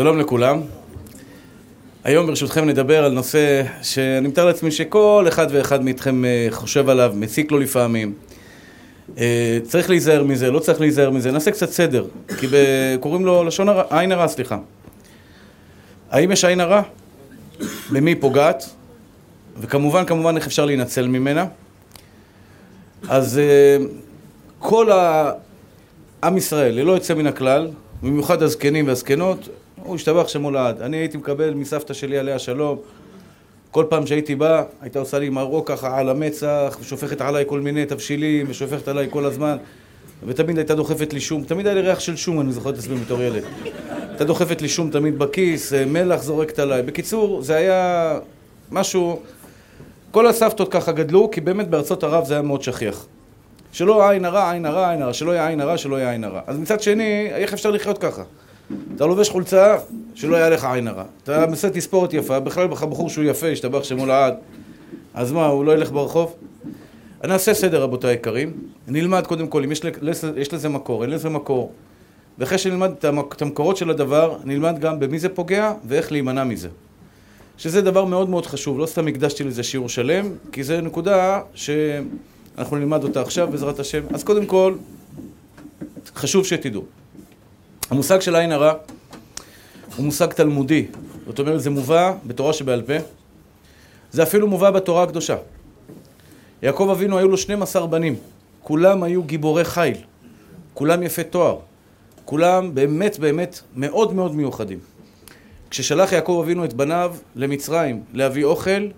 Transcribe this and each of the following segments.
שלום לכולם. היום ברשותכם נדבר על נושא שאני מתאר לעצמי שכל אחד ואחד מאיתכם אה, חושב עליו, מציק לו לפעמים. אה, צריך להיזהר מזה, לא צריך להיזהר מזה, נעשה קצת סדר, כי קוראים לו לשון הרע, עין הרע, סליחה. האם יש עין הרע? היא פוגעת? וכמובן, כמובן, איך אפשר להינצל ממנה? אז אה, כל עם ישראל, ללא יוצא מן הכלל, במיוחד הזקנים והזקנות, הוא השתבח שמו לעד. אני הייתי מקבל מסבתא שלי עליה שלום, כל פעם שהייתי בא, הייתה עושה לי מרוק ככה על המצח, ושופכת עליי כל מיני תבשילים, ושופכת עליי כל הזמן, ותמיד הייתה דוחפת לי שום, תמיד היה לי ריח של שום, אני זוכר את עצמי בתור ילד. הייתה דוחפת לי שום תמיד בכיס, אה, מלח זורקת עליי. בקיצור, זה היה משהו... כל הסבתות ככה גדלו, כי באמת בארצות ערב זה היה מאוד שכיח. שלא עין הרע, עין הרע, עין הרע, שלא יהיה עין הרע, שלא יהיה עין הרע. אז מצד שני, איך אפשר לחיות ככה? אתה לובש חולצה, שלא יהיה לך עין הרע. אתה מסר תספורת יפה, בכלל בחור שהוא יפה, ישתבח שמו לעד. אז מה, הוא לא ילך ברחוב? נעשה סדר, רבותיי היקרים. נלמד קודם כל, אם יש, יש לזה מקור, אין לזה מקור. ואחרי שנלמד את המקורות של הדבר, נלמד גם במי זה פוגע ואיך להימנע מזה. שזה דבר מאוד מאוד חשוב, לא סתם הקדשתי לזה שיעור שלם, כי זו נקודה שאנחנו נלמד אותה עכשיו בעזרת השם. אז קודם כל, חשוב שתדעו. המושג של עין הרע הוא מושג תלמודי, זאת אומרת זה מובא בתורה שבעל פה, זה אפילו מובא בתורה הקדושה. יעקב אבינו היו לו 12 בנים, כולם היו גיבורי חיל, כולם יפי תואר, כולם באמת באמת מאוד מאוד מיוחדים. כששלח יעקב אבינו את בניו למצרים להביא אוכל,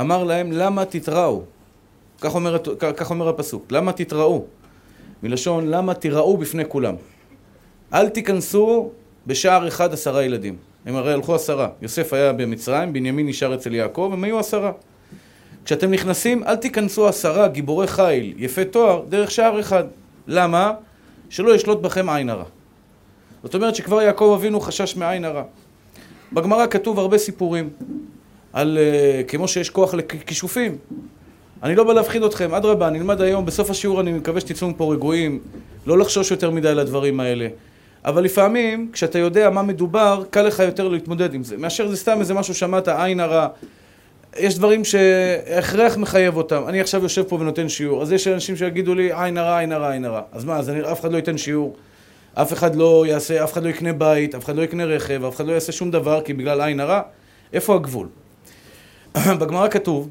אמר להם למה תתראו? כך אומר, כך אומר הפסוק, למה תתראו? מלשון למה תיראו בפני כולם. אל תיכנסו בשער אחד עשרה ילדים. הם הרי הלכו עשרה. יוסף היה במצרים, בנימין נשאר אצל יעקב, הם היו עשרה. כשאתם נכנסים, אל תיכנסו עשרה גיבורי חיל, יפי תואר, דרך שער אחד. למה? שלא ישלוט בכם עין הרע. זאת אומרת שכבר יעקב אבינו חשש מעין הרע. בגמרא כתוב הרבה סיפורים על uh, כמו שיש כוח לכישופים. אני לא בא להפחיד אתכם, אדרבה, נלמד היום, בסוף השיעור אני מקווה שתצאו מפה רגועים, לא לחשוש יותר מדי לדברים האלה. אבל לפעמים, כשאתה יודע מה מדובר, קל לך יותר להתמודד עם זה, מאשר זה סתם איזה משהו שמעת, עין הרע. יש דברים שהכרח מחייב אותם. אני עכשיו יושב פה ונותן שיעור, אז יש אנשים שיגידו לי, עין הרע, עין הרע, עין הרע. אז מה, אז אני, אף אחד לא ייתן שיעור, אף אחד לא יעשה, אף אחד לא יקנה בית, אף אחד לא יקנה רכב, אף אחד לא יעשה שום דבר, כי בגלל עין הרע, איפה הגבול? בגמרא כתוב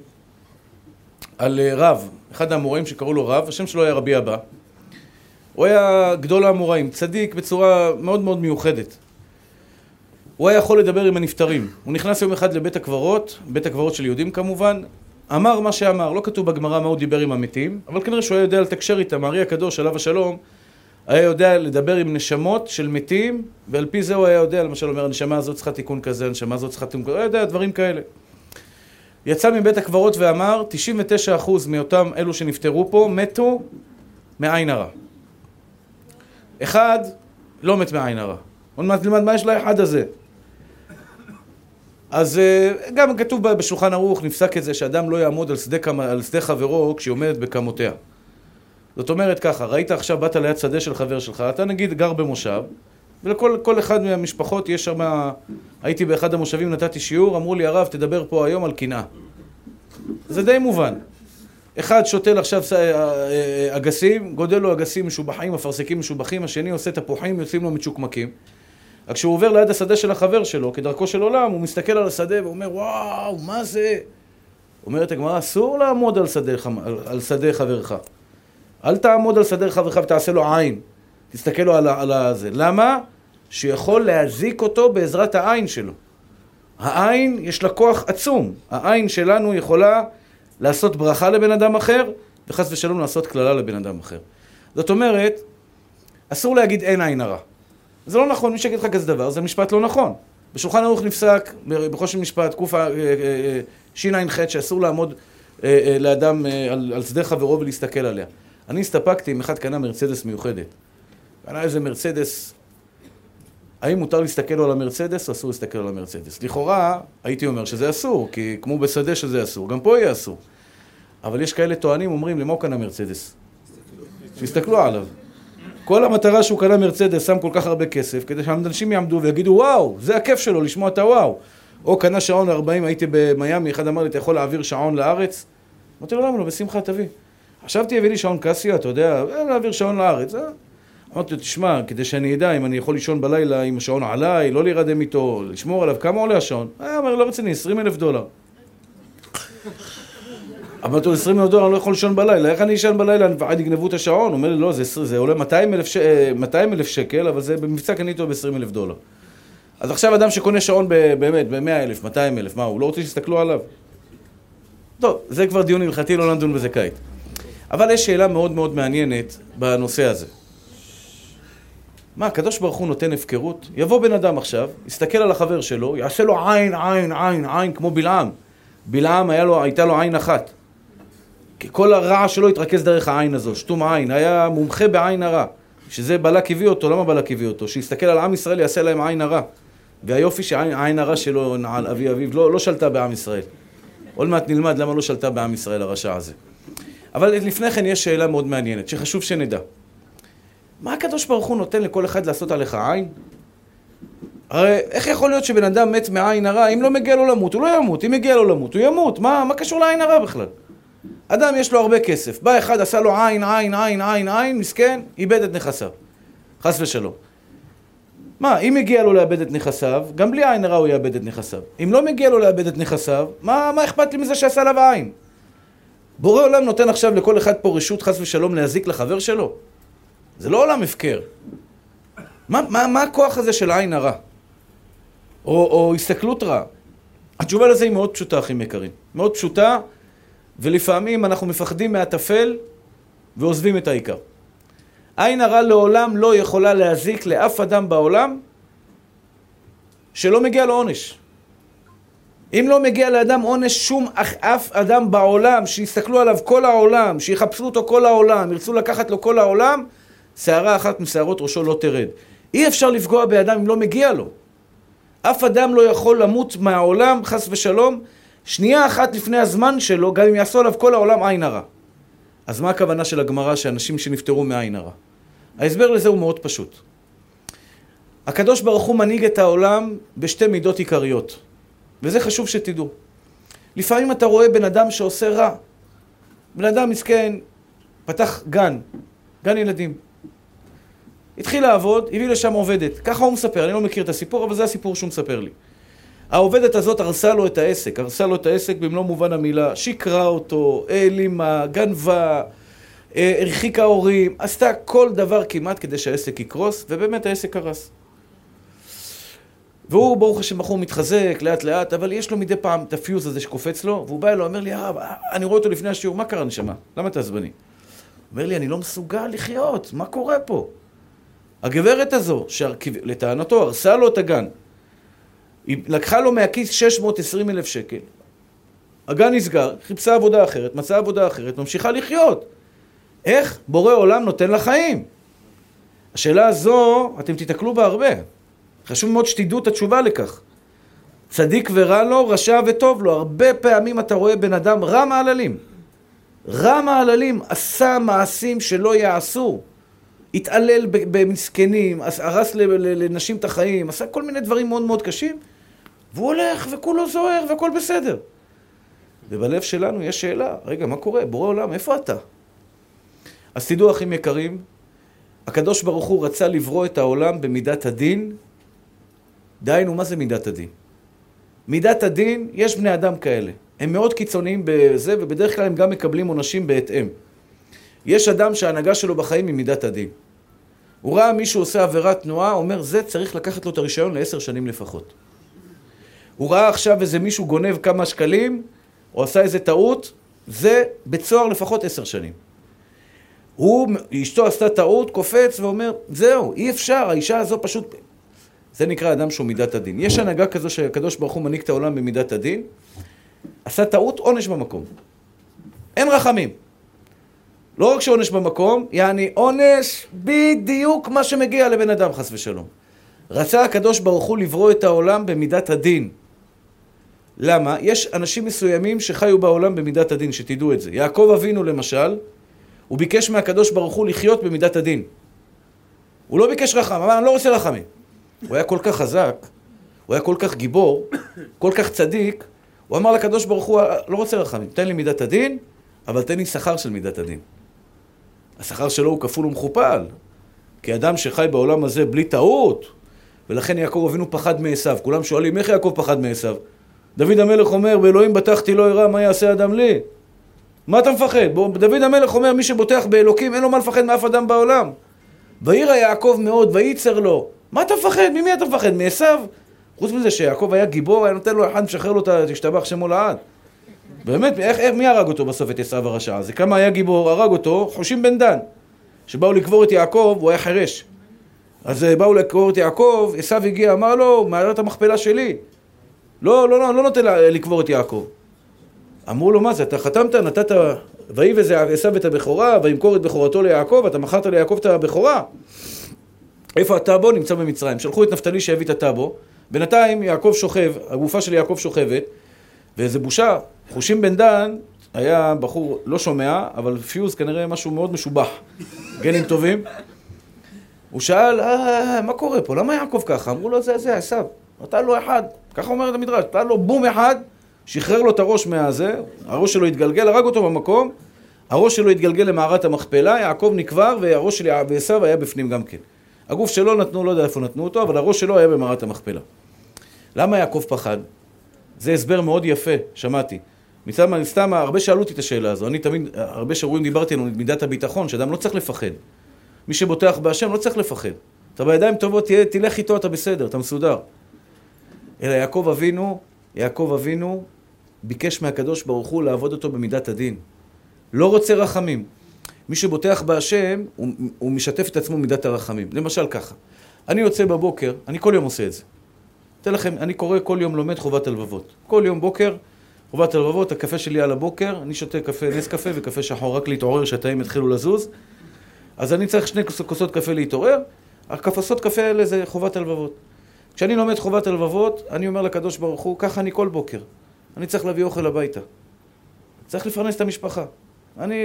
על אה, רב, אחד האמוראים שקראו לו רב, השם שלו היה רבי אבא. הוא היה גדול האמוראים, צדיק בצורה מאוד מאוד מיוחדת. הוא היה יכול לדבר עם הנפטרים. הוא נכנס יום אחד לבית הקברות, בית הקברות של יהודים כמובן, אמר מה שאמר, לא כתוב בגמרא מה הוא דיבר עם המתים, אבל כנראה שהוא היה יודע לתקשר איתם, הארי הקדוש, עליו השלום, היה יודע לדבר עם נשמות של מתים, ועל פי זה הוא היה יודע, למשל אומר, הנשמה הזאת צריכה תיקון כזה, הנשמה הזאת צריכה תיקון כזה, הוא היה יודע דברים כאלה. יצא מבית הקברות ואמר, 99% מאותם אלו שנפטרו פה מתו מעין הרע. אחד לא מת מעין הרע. עוד מעט נלמד מה יש לאחד הזה. אז אה, גם כתוב בשולחן ערוך, נפסק את זה שאדם לא יעמוד על שדה, על שדה חברו כשהיא עומדת בקמותיה. זאת אומרת ככה, ראית עכשיו, באת ליד שדה של חבר שלך, אתה נגיד גר במושב, ולכל אחד מהמשפחות יש שם, הייתי באחד המושבים, נתתי שיעור, אמרו לי הרב, תדבר פה היום על קנאה. זה די מובן. אחד שותל עכשיו אה, אה, אגסים, גודל לו אגסים משובחים, אפרסקים משובחים, השני עושה תפוחים, יוצאים לו מצ'וקמקים. רק כשהוא עובר ליד השדה של החבר שלו, כדרכו של עולם, הוא מסתכל על השדה ואומר, וואו, מה זה? אומרת הגמרא, אסור לעמוד על שדה, על, שדה חברך. אל תעמוד על שדה חברך ותעשה לו עין. תסתכל לו על, על זה. למה? שיכול להזיק אותו בעזרת העין שלו. העין, יש לה כוח עצום. העין שלנו יכולה לעשות ברכה לבן אדם אחר, וחס ושלום לעשות קללה לבן אדם אחר. זאת אומרת, אסור להגיד אין עין הרע. זה לא נכון, מי שיגיד לך כזה דבר, זה משפט לא נכון. בשולחן ערוך נפסק, בחושן משפט, קשע"ח, שאסור לעמוד אה, אה, לאדם אה, על, על שדה חברו ולהסתכל עליה. אני הסתפקתי אם אחד קנה מרצדס מיוחדת. קנה איזה מרצדס, האם מותר להסתכל על המרצדס או אסור להסתכל על המרצדס? לכאורה, הייתי אומר שזה אסור, כי כמו בשדה שזה אסור, גם פה יהיה אסור. אבל יש כאלה טוענים, אומרים, למה הוא קנה מרצדס? שיסתכלו עליו. כל המטרה שהוא קנה מרצדס, שם כל כך הרבה כסף, כדי שאנשים יעמדו ויגידו, וואו, זה הכיף שלו, לשמוע את הוואו. או קנה שעון 40, הייתי במיאמי, אחד אמר לי, אתה יכול להעביר שעון לארץ? אמרתי לו, למה לא? בשמחה, תביא. חשבתי, הביא לי שעון קסיו, אתה יודע, אה, להעביר שעון לארץ. אה? אמרתי לו, תשמע, כדי שאני אדע אם אני יכול לישון בלילה עם השעון עליי, לא להירדם איתו, לשמור עליו, כמה עולה השעון? אה, אומר, לא רציני, 20 אלף דולר. אמרתי לו, 20 אלף דולר, אני לא יכול לישון בלילה, איך אני אשן בלילה, אני מפחד יגנבו את השעון? הוא אומר לי, לא, זה, עולה 200 אלף, ש... 200 אלף שקל, אבל זה במבצע קניתי אותו ב-20 אלף דולר. אז עכשיו אדם שקונה שעון באמת ב-100 אלף, 200 אלף, מה, הוא לא רוצה שיסתכלו עליו? טוב, זה כבר דיון הלכתי, לא נדון בזה כעת. אבל יש שאלה מאוד מאוד מעניינת בנושא הזה. מה, הקדוש ברוך הוא נותן הפקרות? יבוא בן אדם עכשיו, יסתכל על החבר שלו, יעשה לו עין, עין, עין, עין, כמו בלעם. בלעם לו, הייתה לו עין אחת. כי כל הרע שלו התרכז דרך העין הזו, שתום העין, היה מומחה בעין הרע. שזה בלק הביא אותו, למה בלק הביא אותו? שיסתכל על עם ישראל יעשה להם עין הרע. והיופי שעין הרע שלו על אבי אביו לא, לא שלטה בעם ישראל. עוד מעט נלמד למה לא שלטה בעם ישראל הרשע הזה. אבל לפני כן יש שאלה מאוד מעניינת, שחשוב שנדע. מה הקדוש ברוך הוא נותן לכל אחד לעשות עליך עין? הרי איך יכול להיות שבן אדם מת מעין הרע, אם לא מגיע לו למות, הוא לא ימות, אם מגיע לו למות, הוא ימות, מה, מה קשור לעין הרע בכלל? אדם יש לו הרבה כסף, בא אחד עשה לו עין, עין, עין, עין, עין, מסכן, איבד את נכסיו, חס ושלום. מה, אם מגיע לו לאבד את נכסיו, גם בלי עין הרע הוא יאבד את נכסיו. אם לא מגיע לו לאבד את נכסיו, מה, מה אכפת לי מזה שעשה עליו עין? בורא עולם נותן עכשיו לכל אחד פה רשות חס ושלום להזיק לחבר שלו? זה לא עולם הפקר. מה, מה, מה הכוח הזה של עין הרע? או, או הסתכלות רעה? התשובה לזה היא מאוד פשוטה, אחים יקרים. מאוד פשוטה, ולפעמים אנחנו מפחדים מהטפל ועוזבים את העיקר. עין הרע לעולם לא יכולה להזיק לאף אדם בעולם שלא מגיע לו עונש. אם לא מגיע לאדם עונש, שום אף אדם בעולם, שיסתכלו עליו כל העולם, שיחפשו אותו כל העולם, ירצו לקחת לו כל העולם, שערה אחת משערות ראשו לא תרד. אי אפשר לפגוע באדם אם לא מגיע לו. אף אדם לא יכול למות מהעולם, חס ושלום, שנייה אחת לפני הזמן שלו, גם אם יעשו עליו כל העולם עין הרע. אז מה הכוונה של הגמרא שאנשים שנפטרו מעין הרע? ההסבר לזה הוא מאוד פשוט. הקדוש ברוך הוא מנהיג את העולם בשתי מידות עיקריות, וזה חשוב שתדעו. לפעמים אתה רואה בן אדם שעושה רע. בן אדם מסכן, פתח גן, גן ילדים. התחיל לעבוד, הביא לשם עובדת. ככה הוא מספר, אני לא מכיר את הסיפור, אבל זה הסיפור שהוא מספר לי. העובדת הזאת הרסה לו את העסק, הרסה לו את העסק במלוא מובן המילה, שיקרה אותו, העלימה, גנבה, אה, הרחיקה הורים, עשתה כל דבר כמעט כדי שהעסק יקרוס, ובאמת העסק קרס. והוא, ברוך השם, בחור מתחזק לאט לאט, אבל יש לו מדי פעם את הפיוז הזה שקופץ לו, והוא בא אליו, אומר לי, הרב, אני רואה אותו לפני השיעור, מה קרה נשמה? למה אתה עצבני? אומר לי, אני לא מסוגל לחיות, מה קורה פה? הגברת הזו, שלטענתו הרסה לו את הגן, היא לקחה לו מהכיס 620 אלף שקל, הגן נסגר, חיפשה עבודה אחרת, מצאה עבודה אחרת, ממשיכה לחיות. איך בורא עולם נותן לה חיים? השאלה הזו, אתם תיתקלו בה הרבה. חשוב מאוד שתדעו את התשובה לכך. צדיק ורע לו, רשע וטוב לו. הרבה פעמים אתה רואה בן אדם רע מעללים. רע מעללים, עשה מעשים שלא יעשו. התעלל במסכנים, הרס לנשים את החיים, עשה כל מיני דברים מאוד מאוד קשים, והוא הולך וכולו זוהר והכל בסדר. ובלב שלנו יש שאלה, רגע, מה קורה? בורא עולם, איפה אתה? אז תדעו, אחים יקרים, הקדוש ברוך הוא רצה לברוא את העולם במידת הדין. דהיינו, מה זה מידת הדין? מידת הדין, יש בני אדם כאלה. הם מאוד קיצוניים בזה, ובדרך כלל הם גם מקבלים עונשים בהתאם. יש אדם שההנהגה שלו בחיים היא מידת הדין. הוא ראה מישהו עושה עבירת תנועה, אומר, זה צריך לקחת לו את הרישיון לעשר שנים לפחות. הוא ראה עכשיו איזה מישהו גונב כמה שקלים, או עשה איזה טעות, זה בית סוהר לפחות עשר שנים. הוא, אשתו עשתה טעות, קופץ ואומר, זהו, אי אפשר, האישה הזו פשוט... זה נקרא אדם שהוא מידת הדין. יש הנהגה כזו שהקדוש ברוך הוא מנהיג את העולם במידת הדין, עשה טעות, עונש במקום. אין רחמים. לא רק שעונש במקום, יעני עונש בדיוק מה שמגיע לבן אדם, חס ושלום. רצה הקדוש ברוך הוא לברוא את העולם במידת הדין. למה? יש אנשים מסוימים שחיו בעולם במידת הדין, שתדעו את זה. יעקב אבינו למשל, הוא ביקש מהקדוש ברוך הוא לחיות במידת הדין. הוא לא ביקש רחם, אמר, אני לא רוצה רחמים. הוא היה כל כך חזק, הוא היה כל כך גיבור, כל כך צדיק, הוא אמר לקדוש ברוך הוא, לא רוצה רחמים, תן לי מידת הדין, אבל תן לי שכר של מידת הדין. השכר שלו הוא כפול ומכופל. כי אדם שחי בעולם הזה בלי טעות, ולכן יעקב אבינו פחד מעשיו. כולם שואלים, איך יעקב פחד מעשיו? דוד המלך אומר, באלוהים בטחתי לא אראה, מה יעשה אדם לי? מה אתה מפחד? בוא, דוד המלך אומר, מי שבוטח באלוקים, אין לו מה לפחד מאף אדם בעולם. וירא יעקב מאוד, וייצר לו. מה אתה מפחד? ממי אתה מפחד? מעשיו? חוץ מזה שיעקב היה גיבור, היה נותן לו אחד, משחרר לו את השתבח שמו לעד. באמת, איך, איך, מי הרג אותו בסוף, את עשיו הרשע הזה? כמה היה גיבור, הרג אותו, חושים בן דן. שבאו לקבור את יעקב, הוא היה חירש. אז אה, באו לקבור את יעקב, עשיו הגיע, אמר לו, מערת המכפלה שלי. לא, לא, לא, לא נותן לקבור את יעקב. אמרו לו, מה זה, אתה חתמת, נתת, ויבז עשיו את הבכורה, וימכור את בכורתו ליעקב, אתה מכרת ליעקב את הבכורה. איפה הטאבו? נמצא במצרים. שלחו את נפתלי שיביא את הטאבו. בינתיים יעקב שוכב, הגופה של יעקב שוכבת, ואיזה בושה, חושים בן דן היה בחור לא שומע, אבל פיוז כנראה משהו מאוד משובח. גנים טובים. הוא שאל, אה, מה קורה פה? למה יעקב ככה? אמרו לו, זה, זה, עשיו. נתן לו אחד, ככה אומרת המדרש, נתן לו בום אחד, שחרר לו את הראש מהזה, הראש שלו התגלגל, הרג אותו במקום, הראש שלו התגלגל למערת המכפלה, יעקב נקבר, והראש של עשיו היה בפנים גם כן. הגוף שלו נתנו, לא יודע איפה נתנו אותו, אבל הראש שלו היה במערת המכפלה. למה יעקב פחד? זה הסבר מאוד יפה, שמעתי. מצד סתם, הרבה שאלו אותי את השאלה הזו. אני תמיד, הרבה שיעורים דיברתי על מידת הביטחון, שאדם לא צריך לפחד. מי שבוטח בהשם לא צריך לפחד. אתה בידיים טובות, תהיה, תלך איתו, אתה בסדר, אתה מסודר. אלא יעקב אבינו, יעקב אבינו ביקש מהקדוש ברוך הוא לעבוד אותו במידת הדין. לא רוצה רחמים. מי שבוטח בהשם, הוא, הוא משתף את עצמו מידת הרחמים. למשל ככה, אני יוצא בבוקר, אני כל יום עושה את זה. אתן לכם, אני קורא כל יום לומד חובת הלבבות. כל יום בוקר, חובת הלבבות, הקפה שלי על הבוקר, אני שותה קפה, נס קפה וקפה שחור, רק להתעורר שהתאים יתחילו לזוז. אז אני צריך שני כוסות קפה להתעורר, הכפסות קפה האלה זה חובת הלבבות. כשאני לומד חובת הלבבות, אני אומר לקדוש ברוך הוא, ככה אני כל בוקר. אני צריך להביא אוכל הביתה. צריך לפרנס את המשפחה. אני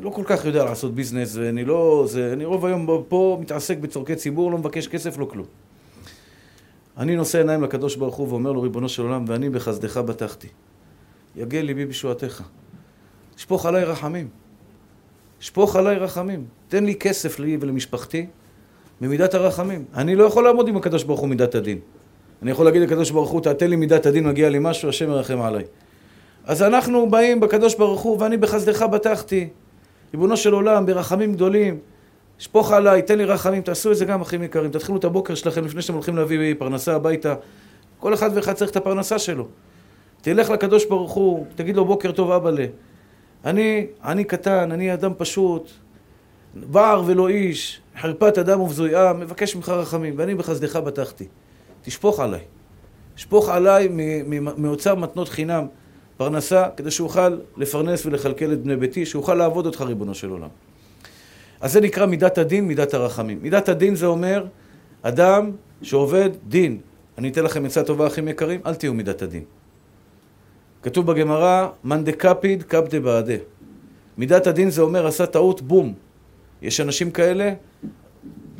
לא כל כך יודע לעשות ביזנס, ואני לא... זה, אני רוב היום פה מתעסק בצורכי ציבור, לא מבקש כסף, לא כלום. אני נושא עיניים לקדוש ברוך הוא ואומר לו, ריבונו של עולם, ואני בחסדך בטחתי. יגל ליבי בישועתך. שפוך עליי רחמים. שפוך עליי רחמים. תן לי כסף לי ולמשפחתי ממידת הרחמים. אני לא יכול לעמוד עם הקדוש ברוך הוא מידת הדין. אני יכול להגיד לקדוש ברוך הוא, תתן לי מידת הדין, מגיע לי משהו, השם ירחם עליי. אז אנחנו באים בקדוש ברוך הוא, ואני בחסדך בטחתי. ריבונו של עולם, ברחמים גדולים. שפוך עליי, תן לי רחמים, תעשו את זה גם, אחים יקרים. תתחילו את הבוקר שלכם לפני שאתם הולכים להביא פרנסה הביתה. כל אחד ואחד צריך את הפרנסה שלו. תלך לקדוש ברוך הוא, תגיד לו בוקר טוב אבאלה. אני, אני קטן, אני אדם פשוט, בער ולא איש, חרפת אדם ובזויה, מבקש ממך רחמים, ואני בחסדך בטחתי. תשפוך עליי. שפוך עליי מאוצר מתנות חינם, פרנסה, כדי שאוכל לפרנס ולכלכל את בני ביתי, שאוכל לעבוד אותך, ריבונו של עולם. אז זה נקרא מידת הדין, מידת הרחמים. מידת הדין זה אומר, אדם שעובד דין. אני אתן לכם עצה טובה, אחים יקרים, אל תהיו מידת הדין. כתוב בגמרא, מאן דקפיד קפדה בעדה. מידת הדין זה אומר, עשה טעות, בום. יש אנשים כאלה,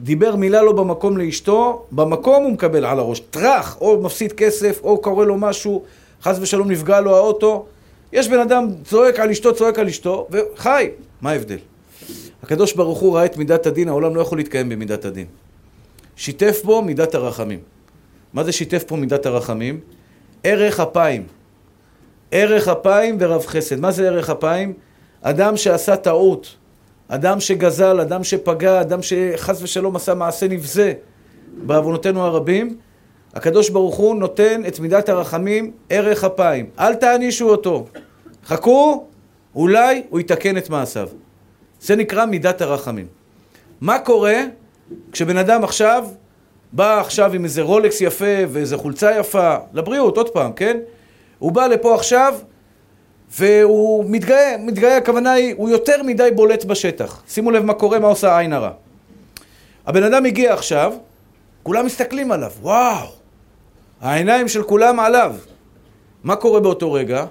דיבר מילה לא במקום לאשתו, במקום הוא מקבל על הראש. טראח, או מפסיד כסף, או קורה לו משהו, חס ושלום נפגע לו האוטו. יש בן אדם צועק על אשתו, צועק על אשתו, וחי. מה ההבדל? הקדוש ברוך הוא ראה את מידת הדין, העולם לא יכול להתקיים במידת הדין. שיתף בו מידת הרחמים. מה זה שיתף פה מידת הרחמים? ערך אפיים. ערך אפיים ורב חסד. מה זה ערך אפיים? אדם שעשה טעות, אדם שגזל, אדם שפגע, אדם שחס ושלום עשה מעשה נבזה בעוונותינו הרבים, הקדוש ברוך הוא נותן את מידת הרחמים ערך אפיים. אל תענישו אותו. חכו, אולי הוא יתקן את מעשיו. זה נקרא מידת הרחמים. מה קורה כשבן אדם עכשיו בא עכשיו עם איזה רולקס יפה ואיזה חולצה יפה, לבריאות, עוד פעם, כן? הוא בא לפה עכשיו והוא מתגאה, מתגאה, הכוונה היא, הוא יותר מדי בולט בשטח. שימו לב מה קורה, מה עושה העין הרע. הבן אדם הגיע עכשיו, כולם מסתכלים עליו, וואו, העיניים של כולם עליו. מה קורה באותו רגע?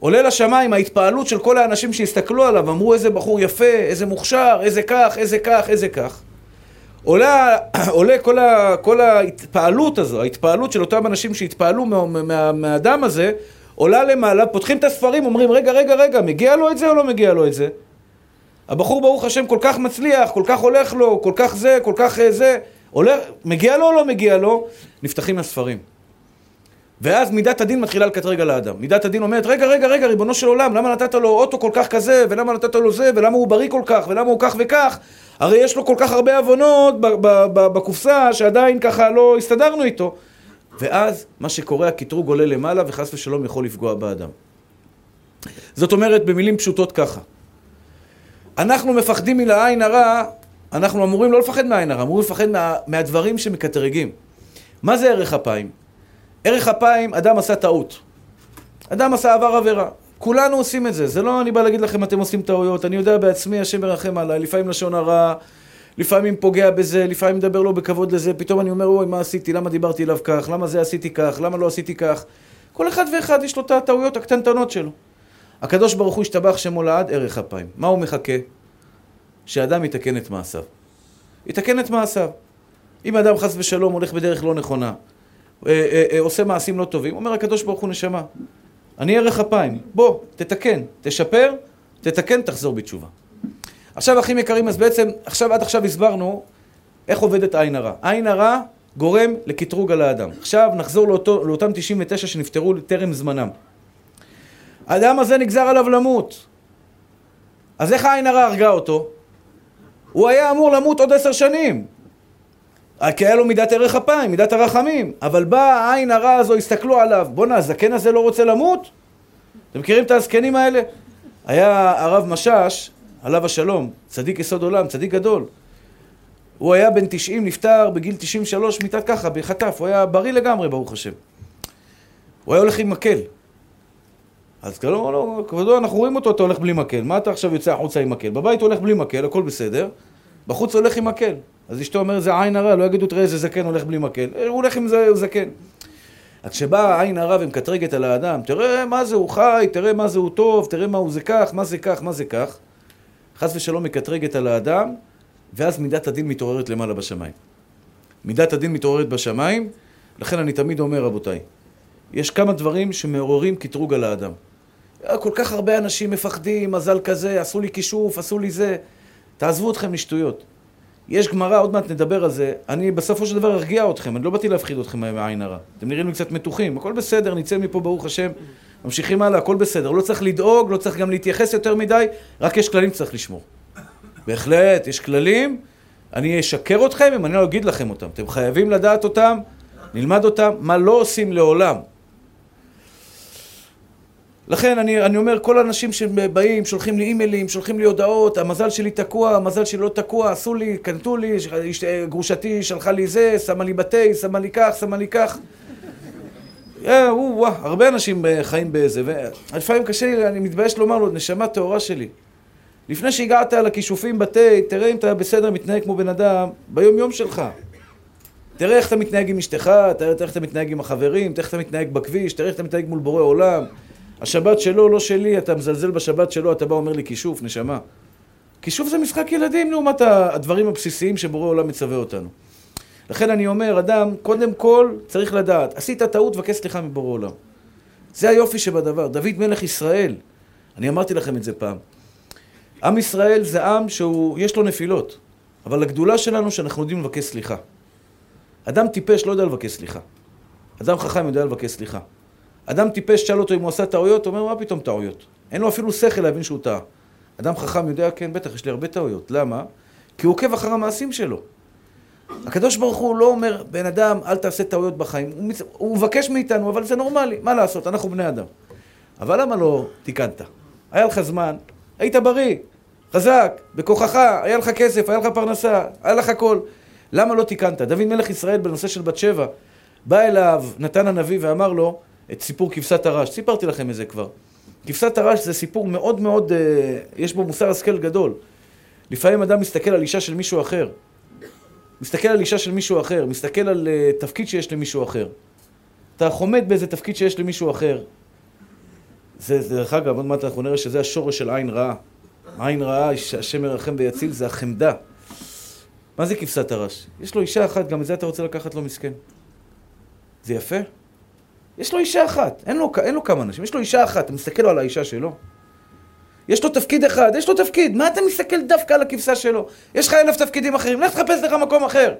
עולה לשמיים ההתפעלות של כל האנשים שהסתכלו עליו, אמרו איזה בחור יפה, איזה מוכשר, איזה כך, איזה כך, איזה כך. עולה, עולה כל, ה, כל ההתפעלות הזו, ההתפעלות של אותם אנשים שהתפעלו מה, מה, מהאדם הזה, עולה למעלה, פותחים את הספרים, אומרים, רגע, רגע, רגע, מגיע לו את זה או לא מגיע לו את זה? הבחור, ברוך השם, כל כך מצליח, כל כך הולך לו, כל כך זה, כל כך אה, זה, הולך, מגיע לו או לא מגיע לו? נפתחים הספרים. ואז מידת הדין מתחילה לקטרג על האדם. מידת הדין אומרת, רגע, רגע, רגע, ריבונו של עולם, למה נתת לו אוטו כל כך כזה, ולמה נתת לו זה, ולמה הוא בריא כל כך, ולמה הוא כך וכך? הרי יש לו כל כך הרבה עוונות בקופסה, שעדיין ככה לא הסתדרנו איתו. ואז מה שקורה, הקטרוג עולה למעלה, וחס ושלום יכול לפגוע באדם. זאת אומרת, במילים פשוטות ככה. אנחנו מפחדים מן העין הרע, אנחנו אמורים לא לפחד מהעין הרע, אמורים לפחד מה, מהדברים שמקטרגים. מה זה ערך אפיים? ערך אפיים, אדם עשה טעות. אדם עשה עבר עבירה. כולנו עושים את זה. זה לא אני בא להגיד לכם אתם עושים טעויות. אני יודע בעצמי, השם מרחם עליי. לפעמים לשון הרע, לפעמים פוגע בזה, לפעמים מדבר לא בכבוד לזה. פתאום אני אומר, אוי, מה עשיתי? למה דיברתי אליו כך? למה זה עשיתי כך? למה לא עשיתי כך? כל אחד ואחד יש לו את הטעויות הקטנטנות שלו. הקדוש ברוך הוא השתבח שמו לעד ערך אפיים. מה הוא מחכה? שאדם יתקן את מעשיו. יתקן את מעשיו. אם אדם חס ושלום הולך בדרך לא נכונה, עושה מעשים לא טובים, אומר הקדוש ברוך הוא נשמה, אני ערך אפיים, בוא, תתקן, תשפר, תתקן, תחזור בתשובה. עכשיו, אחים יקרים, אז בעצם, עכשיו, עד עכשיו הסברנו איך עובדת עין הרע. עין הרע גורם לקטרוג על האדם. עכשיו נחזור לאותו, לאותם 99 שנפטרו טרם זמנם. האדם הזה נגזר עליו למות. אז איך העין הרע הרגה אותו? הוא היה אמור למות עוד עשר שנים. כי היה לו מידת ערך אפיים, מידת הרחמים. אבל באה העין הרע הזו, הסתכלו עליו, בואנה, הזקן הזה לא רוצה למות? אתם מכירים את הזקנים האלה? היה הרב משאש, עליו השלום, צדיק יסוד עולם, צדיק גדול. הוא היה בן 90, נפטר בגיל 93, מיטת ככה, בחטף, הוא היה בריא לגמרי, ברוך השם. הוא היה הולך עם מקל. אז לא, לא, כבודו, אנחנו רואים אותו, אתה הולך בלי מקל. מה אתה עכשיו יוצא החוצה עם מקל? בבית הוא הולך בלי מקל, הכל בסדר. בחוץ הוא הולך עם מקל. אז אשתו אומרת, זה עין הרע, לא יגידו, תראה איזה זקן הולך בלי מקל. הוא הולך עם זה זקן. אז כשבאה עין הרע ומקטרגת על האדם, תראה מה זה הוא חי, תראה מה זה הוא טוב, תראה מה הוא זה כך, מה זה כך, מה זה כך. חס ושלום מקטרגת על האדם, ואז מידת הדין מתעוררת למעלה בשמיים. מידת הדין מתעוררת בשמיים, לכן אני תמיד אומר, רבותיי, יש כמה דברים שמעוררים קטרוג על האדם. כל כך הרבה אנשים מפחדים, מזל כזה, עשו לי כישוף, עשו לי זה. תעזבו אתכם משטויות. יש גמרא, עוד מעט נדבר על זה. אני בסופו של דבר ארגיע אתכם, אני לא באתי להפחיד אתכם מהעין הרע. אתם נראים לי קצת מתוחים, הכל בסדר, נצא מפה ברוך השם, ממשיכים הלאה, הכל בסדר. לא צריך לדאוג, לא צריך גם להתייחס יותר מדי, רק יש כללים שצריך לשמור. בהחלט, יש כללים, אני אשקר אתכם אם אני לא אגיד לכם אותם. אתם חייבים לדעת אותם, נלמד אותם, מה לא עושים לעולם. לכן אני, אני אומר, כל האנשים שבאים, שולחים לי אימיילים, שולחים לי הודעות, המזל שלי תקוע, המזל שלי לא תקוע, עשו לי, קנטו לי, גרושתי שלחה לי זה, שמה לי בתה, שמה לי כך, שמה לי כך. אה, וואו, הרבה אנשים אה, חיים באיזה, ולפעמים קשה לי, אני מתבייש לומר לו, נשמה טהורה שלי. לפני שהגעת לכישופים בתה, תראה אם אתה בסדר, מתנהג כמו בן אדם, ביום יום שלך. תראה איך אתה מתנהג עם אשתך, תראה איך אתה מתנהג עם החברים, תראה איך אתה מתנהג בכביש, תראה איך אתה מתנהג מול בורא עולם. השבת שלו, לא שלי, אתה מזלזל בשבת שלו, אתה בא אומר לי כישוף, נשמה. כישוף זה משחק ילדים לעומת הדברים הבסיסיים שבורא עולם מצווה אותנו. לכן אני אומר, אדם, קודם כל צריך לדעת, עשית טעות, ובקש סליחה מבורא עולם. זה היופי שבדבר. דוד מלך ישראל, אני אמרתי לכם את זה פעם. עם ישראל זה עם שהוא, יש לו נפילות, אבל הגדולה שלנו שאנחנו יודעים לבקש סליחה. אדם טיפש לא יודע לבקש סליחה. אדם חכם יודע לבקש סליחה. אדם טיפש, שאל אותו אם הוא עשה טעויות, הוא אומר, מה פתאום טעויות? אין לו אפילו שכל להבין שהוא טעה. אדם חכם יודע, כן, בטח, יש לי הרבה טעויות. למה? כי הוא עוקב אחר המעשים שלו. הקדוש ברוך הוא לא אומר, בן אדם, אל תעשה טעויות בחיים. הוא, מצ... הוא מבקש מאיתנו, אבל זה נורמלי, מה לעשות, אנחנו בני אדם. אבל למה לא תיקנת? היה לך זמן, היית בריא, חזק, בכוחך, היה לך כסף, היה לך פרנסה, היה לך הכל. למה לא תיקנת? דוד מלך ישראל בנושא של בת שבע, בא אליו נתן הנביא ואמר לו, את סיפור כבשת הרש. סיפרתי לכם את זה כבר. כבשת הרש זה סיפור מאוד מאוד, אה, יש בו מוסר השכל גדול. לפעמים אדם מסתכל על אישה של מישהו אחר. מסתכל על אישה של מישהו אחר, מסתכל על uh, תפקיד שיש למישהו אחר. אתה חומד באיזה תפקיד שיש למישהו אחר. זה, דרך אגב, עוד מעט אנחנו נראה שזה השורש של עין רעה. עין רעה, השם מרחם ויציל, זה החמדה. מה זה כבשת הרש? יש לו אישה אחת, גם את זה אתה רוצה לקחת לו מסכן. זה יפה? יש לו אישה אחת, אין לו, אין לו כמה אנשים, יש לו אישה אחת, אתה מסתכל לו על האישה שלו. יש לו תפקיד אחד, יש לו תפקיד, מה אתה מסתכל דווקא על הכבשה שלו? יש לך אלף תפקידים אחרים, לך תחפש לך מקום אחר.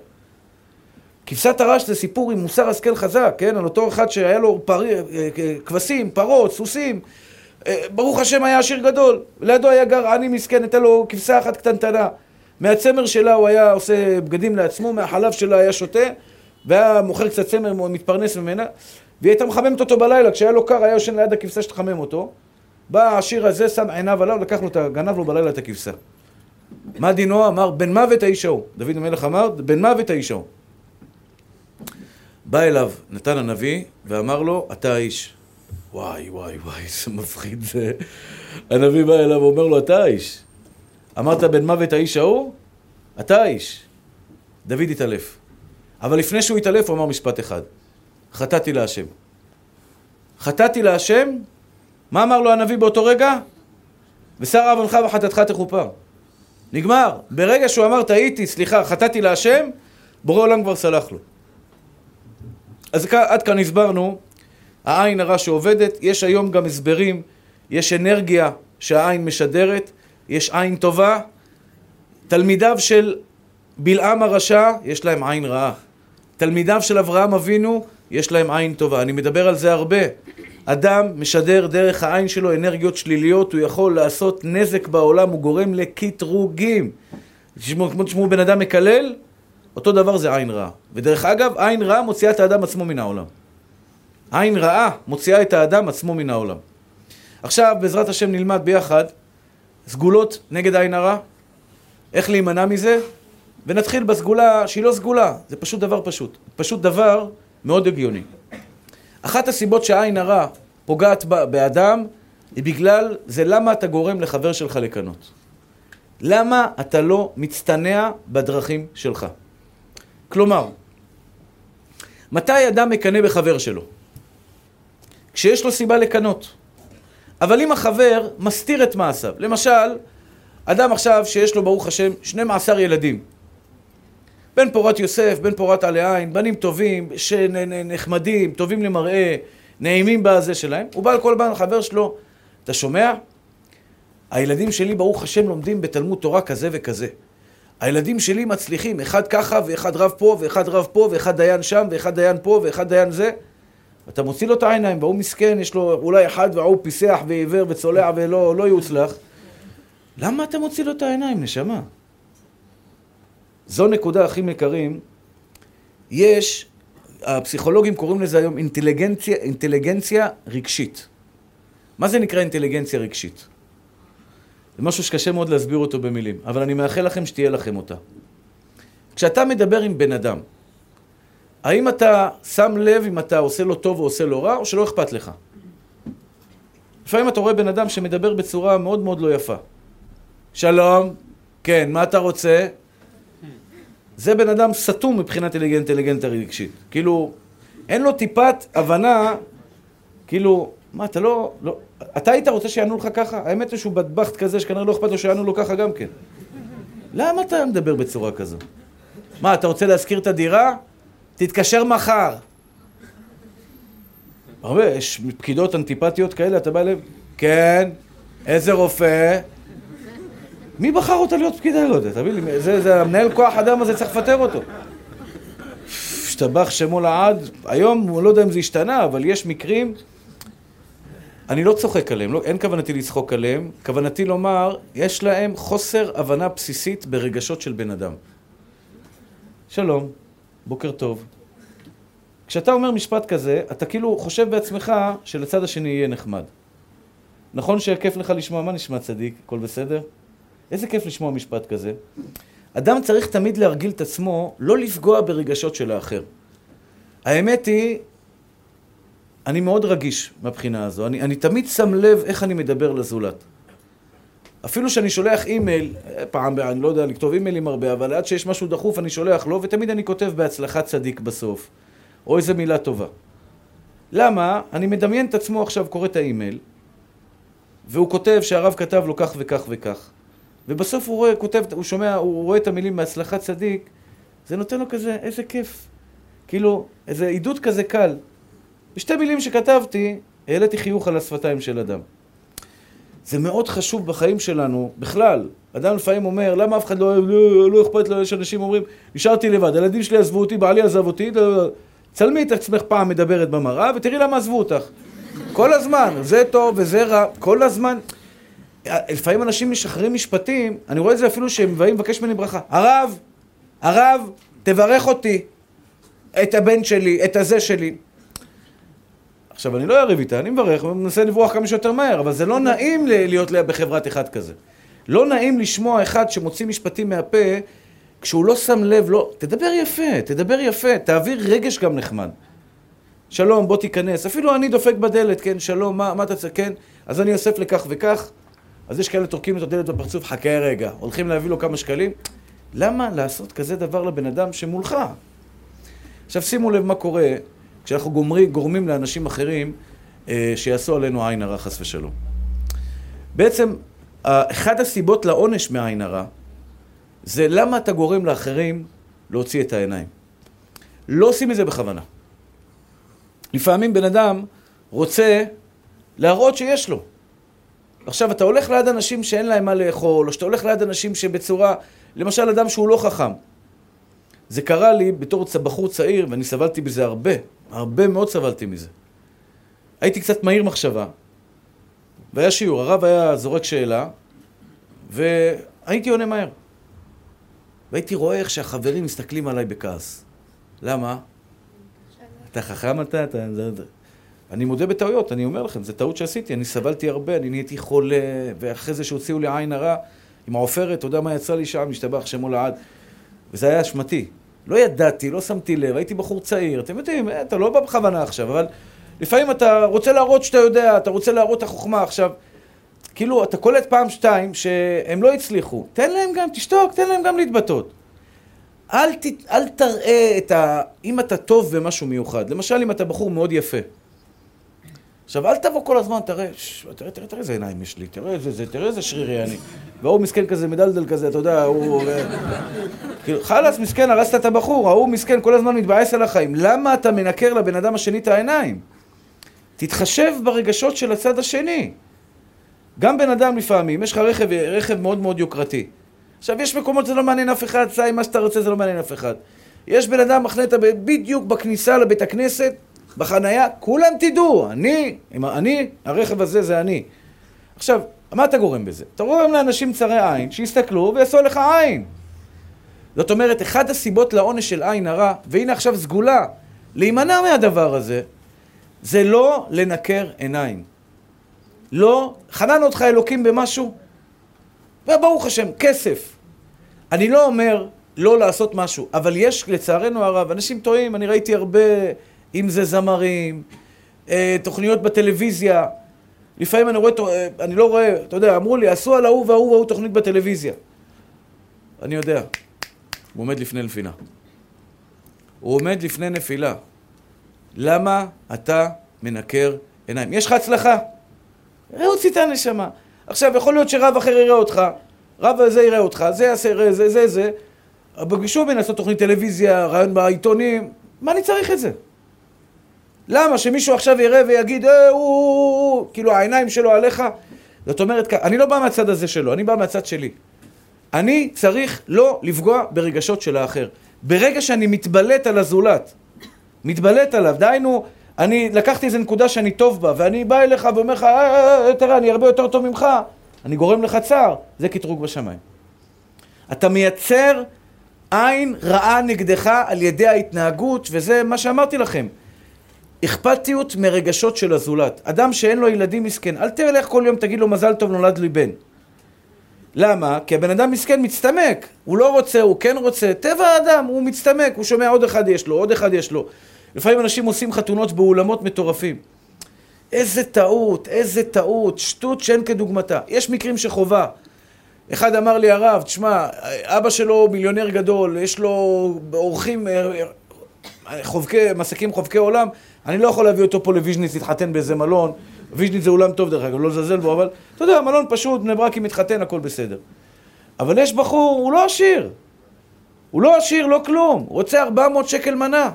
כבשת הרש זה סיפור עם מוסר השכל חזק, כן? על אותו אחד שהיה לו פר... אה, אה, כבשים, פרות, סוסים. אה, ברוך השם היה עשיר גדול. לידו היה גר עני מסכן, הייתה לו כבשה אחת קטנטנה. מהצמר שלה הוא היה עושה בגדים לעצמו, מהחלב שלה היה שותה, והיה מוכר קצת צמר, מתפרנס ממנה. והיא הייתה מחממת אותו בלילה, כשהיה לו קר, היה יושן ליד הכבשה שתחמם אותו. בא העשיר הזה, שם עיניו עליו, לקח לו, גנב לו בלילה את הכבשה. מה דינו? אמר, בן מוות האיש ההוא. דוד המלך אמר, בן מוות האיש ההוא. בא אליו נתן הנביא ואמר לו, אתה האיש. וואי, וואי, וואי, איזה מפחיד זה. הנביא בא אליו ואומר לו, אתה האיש. אמרת בן מוות האיש ההוא? אתה האיש. דוד התעלף. אבל לפני שהוא התעלף הוא אמר משפט אחד. חטאתי להשם. חטאתי להשם? מה אמר לו הנביא באותו רגע? ושר עוונך וחטאתך תכופר. נגמר. ברגע שהוא אמר טעיתי, סליחה, חטאתי להשם, בורא עולם כבר סלח לו. אז עד כאן הסברנו, העין הרע שעובדת, יש היום גם הסברים, יש אנרגיה שהעין משדרת, יש עין טובה. תלמידיו של בלעם הרשע, יש להם עין רעה. תלמידיו של אברהם אבינו, יש להם עין טובה. אני מדבר על זה הרבה. אדם משדר דרך העין שלו אנרגיות שליליות, הוא יכול לעשות נזק בעולם, הוא גורם לקטרוגים. כמו תשמעו בן אדם מקלל, אותו דבר זה עין רעה. ודרך אגב, עין רעה מוציאה את האדם עצמו מן העולם. עין רעה מוציאה את האדם עצמו מן העולם. עכשיו, בעזרת השם נלמד ביחד סגולות נגד עין הרע, איך להימנע מזה, ונתחיל בסגולה שהיא לא סגולה, זה פשוט דבר פשוט. פשוט דבר מאוד הגיוני. אחת הסיבות שהעין הרע פוגעת באדם היא בגלל, זה למה אתה גורם לחבר שלך לקנות. למה אתה לא מצטנע בדרכים שלך? כלומר, מתי אדם מקנא בחבר שלו? כשיש לו סיבה לקנות. אבל אם החבר מסתיר את מעשיו, למשל, אדם עכשיו שיש לו ברוך השם 12 ילדים, בן פורת יוסף, בן פורת עלי עין, בנים טובים, נחמדים, טובים למראה, נעימים בזה שלהם, הוא בא לכל בן חבר שלו, אתה שומע? הילדים שלי ברוך השם לומדים בתלמוד תורה כזה וכזה. הילדים שלי מצליחים, אחד ככה ואחד רב פה ואחד רב פה ואחד דיין שם ואחד דיין פה ואחד דיין זה. אתה מוציא לו את העיניים והוא מסכן, יש לו אולי אחד והוא פיסח ועיוור וצולע ולא לא יוצלח. למה אתה מוציא לו את העיניים, נשמה? זו נקודה הכי מקרים. יש, הפסיכולוגים קוראים לזה היום אינטליגנציה, אינטליגנציה רגשית. מה זה נקרא אינטליגנציה רגשית? זה משהו שקשה מאוד להסביר אותו במילים, אבל אני מאחל לכם שתהיה לכם אותה. כשאתה מדבר עם בן אדם, האם אתה שם לב אם אתה עושה לו טוב או עושה לו רע, או שלא אכפת לך? לפעמים אתה רואה בן אדם שמדבר בצורה מאוד מאוד לא יפה. שלום, כן, מה אתה רוצה? זה בן אדם סתום מבחינת אינטליגנטה רגשית. כאילו, אין לו טיפת הבנה, כאילו, מה, אתה לא, לא... אתה היית רוצה שיענו לך ככה? האמת היא שהוא בטבחט כזה שכנראה לא אכפת לו שיענו לו ככה גם כן. למה אתה מדבר בצורה כזו? מה, אתה רוצה להשכיר את הדירה? תתקשר מחר. הרבה, יש פקידות אנטיפטיות כאלה, אתה בא אליהם, כן, איזה רופא? מי בחר אותה להיות פקידה? לא יודע, תבין לי, זה, זה המנהל כוח אדם הזה, צריך לפטר אותו. השתבח שמו לעד, היום, הוא לא יודע אם זה השתנה, אבל יש מקרים אני לא צוחק עליהם, לא, אין כוונתי לצחוק עליהם, כוונתי לומר, יש להם חוסר הבנה בסיסית ברגשות של בן אדם. שלום, בוקר טוב. כשאתה אומר משפט כזה, אתה כאילו חושב בעצמך שלצד השני יהיה נחמד. נכון שכיף לך לשמוע, מה נשמע צדיק? הכל בסדר? איזה כיף לשמוע משפט כזה. אדם צריך תמיד להרגיל את עצמו לא לפגוע ברגשות של האחר. האמת היא אני מאוד רגיש מהבחינה הזו. אני, אני תמיד שם לב איך אני מדבר לזולת. אפילו שאני שולח אימייל, פעם, אני לא יודע לכתוב אימיילים הרבה, אבל עד שיש משהו דחוף אני שולח לו, ותמיד אני כותב בהצלחת צדיק בסוף, או איזה מילה טובה. למה? אני מדמיין את עצמו עכשיו קורא את האימייל, והוא כותב שהרב כתב לו כך וכך וכך. ובסוף הוא רואה, כותב, הוא שומע, הוא רואה את המילים מהצלחת צדיק, זה נותן לו כזה, איזה כיף. כאילו, איזה עידוד כזה קל. בשתי מילים שכתבתי, העליתי חיוך על השפתיים של אדם. זה מאוד חשוב בחיים שלנו, בכלל. אדם לפעמים אומר, למה אף אחד לא, לא, לא אכפת לו, יש אנשים אומרים, נשארתי לבד, הילדים שלי עזבו אותי, בעלי עזב אותי, לא, לא. צלמי את עצמך פעם מדברת במראה ותראי למה עזבו אותך. כל הזמן, זה טוב וזה רע, כל הזמן. לפעמים אנשים משחררים משפטים, אני רואה את זה אפילו שהם באים לבקש ממני ברכה. הרב, הרב, תברך אותי, את הבן שלי, את הזה שלי. עכשיו, אני לא אריב איתה, אני מברך ומנסה לברוח כמה שיותר מהר, אבל זה לא נעים להיות בחברת אחד כזה. לא נעים לשמוע אחד שמוציא משפטים מהפה כשהוא לא שם לב, לא... תדבר יפה, תדבר יפה, תעביר רגש גם נחמד. שלום, בוא תיכנס. אפילו אני דופק בדלת, כן, שלום, מה, מה אתה צריך, כן? אז אני אוסף לכך וכך. אז יש כאלה טורקים את הדלת בפרצוף, חכה רגע, הולכים להביא לו כמה שקלים. למה לעשות כזה דבר לבן אדם שמולך? עכשיו שימו לב מה קורה כשאנחנו גומרים, גורמים לאנשים אחרים אה, שיעשו עלינו עין הרע חס ושלום. בעצם, אחת הסיבות לעונש מעין הרע זה למה אתה גורם לאחרים להוציא את העיניים. לא עושים את זה בכוונה. לפעמים בן אדם רוצה להראות שיש לו. עכשיו, אתה הולך ליד אנשים שאין להם מה לאכול, או שאתה הולך ליד אנשים שבצורה, למשל אדם שהוא לא חכם. זה קרה לי בתור בחור צעיר, ואני סבלתי בזה הרבה, הרבה מאוד סבלתי מזה. הייתי קצת מהיר מחשבה, והיה שיעור, הרב היה זורק שאלה, והייתי עונה מהר. והייתי רואה איך שהחברים מסתכלים עליי בכעס. למה? אתה חכם אתה? אתה... אני מודה בטעויות, אני אומר לכם, זו טעות שעשיתי, אני סבלתי הרבה, אני נהייתי חולה, ואחרי זה שהוציאו לי עין הרע, עם העופרת, אתה יודע מה יצא לי שם, משתבח שמו לעד. וזה היה אשמתי. לא ידעתי, לא שמתי לב, הייתי בחור צעיר, אתם יודעים, אתה לא בא בכוונה עכשיו, אבל לפעמים אתה רוצה להראות שאתה יודע, אתה רוצה להראות את החוכמה עכשיו. כאילו, אתה קולט פעם שתיים שהם לא הצליחו, תן להם גם, תשתוק, תן להם גם להתבטאות. אל, ת, אל תראה את ה... אם אתה טוב במשהו מיוחד, למשל אם אתה בחור מאוד יפה. עכשיו, אל תבוא כל הזמן, תראה. תראה, תראה, איזה עיניים יש לי, תראה איזה, זה, תראה איזה שרירי אני. והוא מסכן כזה, מדלדל כזה, אתה יודע, הוא... כאילו, חלאס, מסכן, הרסת את הבחור, ההוא מסכן, כל הזמן מתבאס על החיים. למה אתה מנקר לבן אדם השני את העיניים? תתחשב ברגשות של הצד השני. גם בן אדם לפעמים, יש לך רכב, רכב מאוד מאוד יוקרתי. עכשיו, יש מקומות שזה לא מעניין אף אחד, עם מה שאתה רוצה, זה לא מעניין אף אחד. יש בן אדם מחנה בדיוק בכניסה לבית הכנסת, בחנייה, כולם תדעו, אני, אני, הרכב הזה זה אני. עכשיו, מה אתה גורם בזה? אתה גורם לאנשים צרי עין, שיסתכלו ויעשו לך עין. זאת אומרת, אחת הסיבות לעונש של עין הרע, והנה עכשיו סגולה, להימנע מהדבר הזה, זה לא לנקר עיניים. לא, חנן אותך אלוקים במשהו, וברוך השם, כסף. אני לא אומר לא לעשות משהו, אבל יש לצערנו הרב, אנשים טועים, אני ראיתי הרבה, אם זה זמרים, אה, תוכניות בטלוויזיה, לפעמים אני רואה, אה, אני לא רואה, אתה יודע, אמרו לי, עשו על ההוא וההוא וההוא תוכנית בטלוויזיה. אני יודע, הוא עומד לפני נפילה. הוא עומד לפני נפילה. למה אתה מנקר עיניים? יש לך הצלחה. ראו הוציא את הנשמה. עכשיו, יכול להיות שרב אחר יראה אותך, רב הזה יראה אותך, זה יעשה, זה, זה, זה. ביקשו ממני לעשות תוכנית טלוויזיה, רעיון בעיתונים, מה אני צריך את זה? למה? שמישהו עכשיו יראה ויגיד, אה, הוא, הוא, כאילו העיניים שלו עליך? זאת אומרת, אני לא בא מהצד הזה שלו, אני בא מהצד שלי. אני צריך לא לפגוע ברגשות של האחר. ברגע שאני מתבלט על הזולת, מתבלט עליו, דהיינו, אני לקחתי איזה נקודה שאני טוב בה, ואני בא אליך ואומר לך, אה, אה, אה, תראה, אני הרבה יותר טוב ממך, אני גורם לך צער, זה קטרוג בשמיים. אתה מייצר עין רעה נגדך על ידי ההתנהגות, וזה מה שאמרתי לכם. אכפתיות מרגשות של הזולת. אדם שאין לו ילדים מסכן, אל תלך כל יום תגיד לו מזל טוב נולד לי בן. למה? כי הבן אדם מסכן מצטמק, הוא לא רוצה, הוא כן רוצה, טבע האדם, הוא מצטמק, הוא שומע עוד אחד יש לו, עוד אחד יש לו. לפעמים אנשים עושים חתונות באולמות מטורפים. איזה טעות, איזה טעות, שטות שאין כדוגמתה. יש מקרים שחובה. אחד אמר לי, הרב, תשמע, אבא שלו מיליונר גדול, יש לו אורחים, אה, אה, חובקי, מסקים חובקי עולם, אני לא יכול להביא אותו פה לוויז'ניץ להתחתן באיזה מלון. ויז'ניץ זה אולם טוב דרך אגב, לא לזלזל בו, אבל אתה יודע, מלון פשוט, בני ברק אם מתחתן, הכל בסדר. אבל יש בחור, הוא לא עשיר. הוא לא עשיר, לא כלום. הוא רוצה 400 שקל מנה.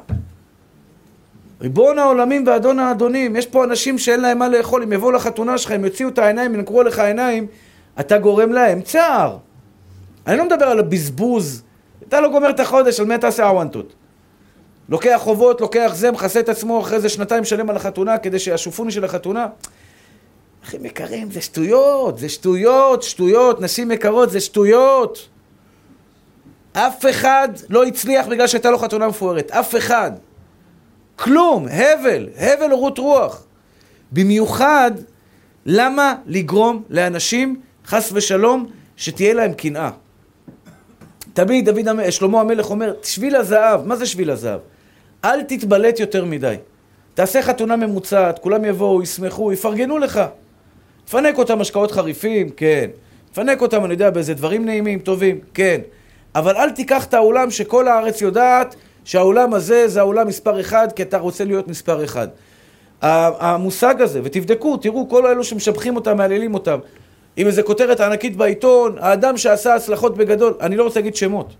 ריבון העולמים ואדון האדונים, יש פה אנשים שאין להם מה לאכול, אם יבואו לחתונה שלך, הם יוציאו את העיניים, ינקרו לך עיניים, אתה גורם להם צער. אני לא מדבר על הבזבוז, אתה לא גומר את החודש, על מי תעשה הוואנטות? לוקח חובות, לוקח זה, מכסה את עצמו אחרי זה שנתיים שלם על החתונה כדי שישופוני של החתונה. אחים יקרים, זה שטויות, זה שטויות, שטויות, נשים יקרות, זה שטויות. אף אחד לא הצליח בגלל שהייתה לו חתונה מפוארת, אף אחד. כלום, הבל, הבל רות רוח. במיוחד, למה לגרום לאנשים, חס ושלום, שתהיה להם קנאה? תמיד דוד, שלמה המלך אומר, שביל הזהב, מה זה שביל הזהב? אל תתבלט יותר מדי. תעשה חתונה ממוצעת, כולם יבואו, ישמחו, יפרגנו לך. תפנק אותם משקאות חריפים, כן. תפנק אותם, אני יודע, באיזה דברים נעימים, טובים, כן. אבל אל תיקח את האולם שכל הארץ יודעת שהאולם הזה זה האולם מספר אחד, כי אתה רוצה להיות מספר אחד. המושג הזה, ותבדקו, תראו, כל אלו שמשבחים אותם, מהללים אותם. עם איזה כותרת ענקית בעיתון, האדם שעשה הצלחות בגדול, אני לא רוצה להגיד שמות.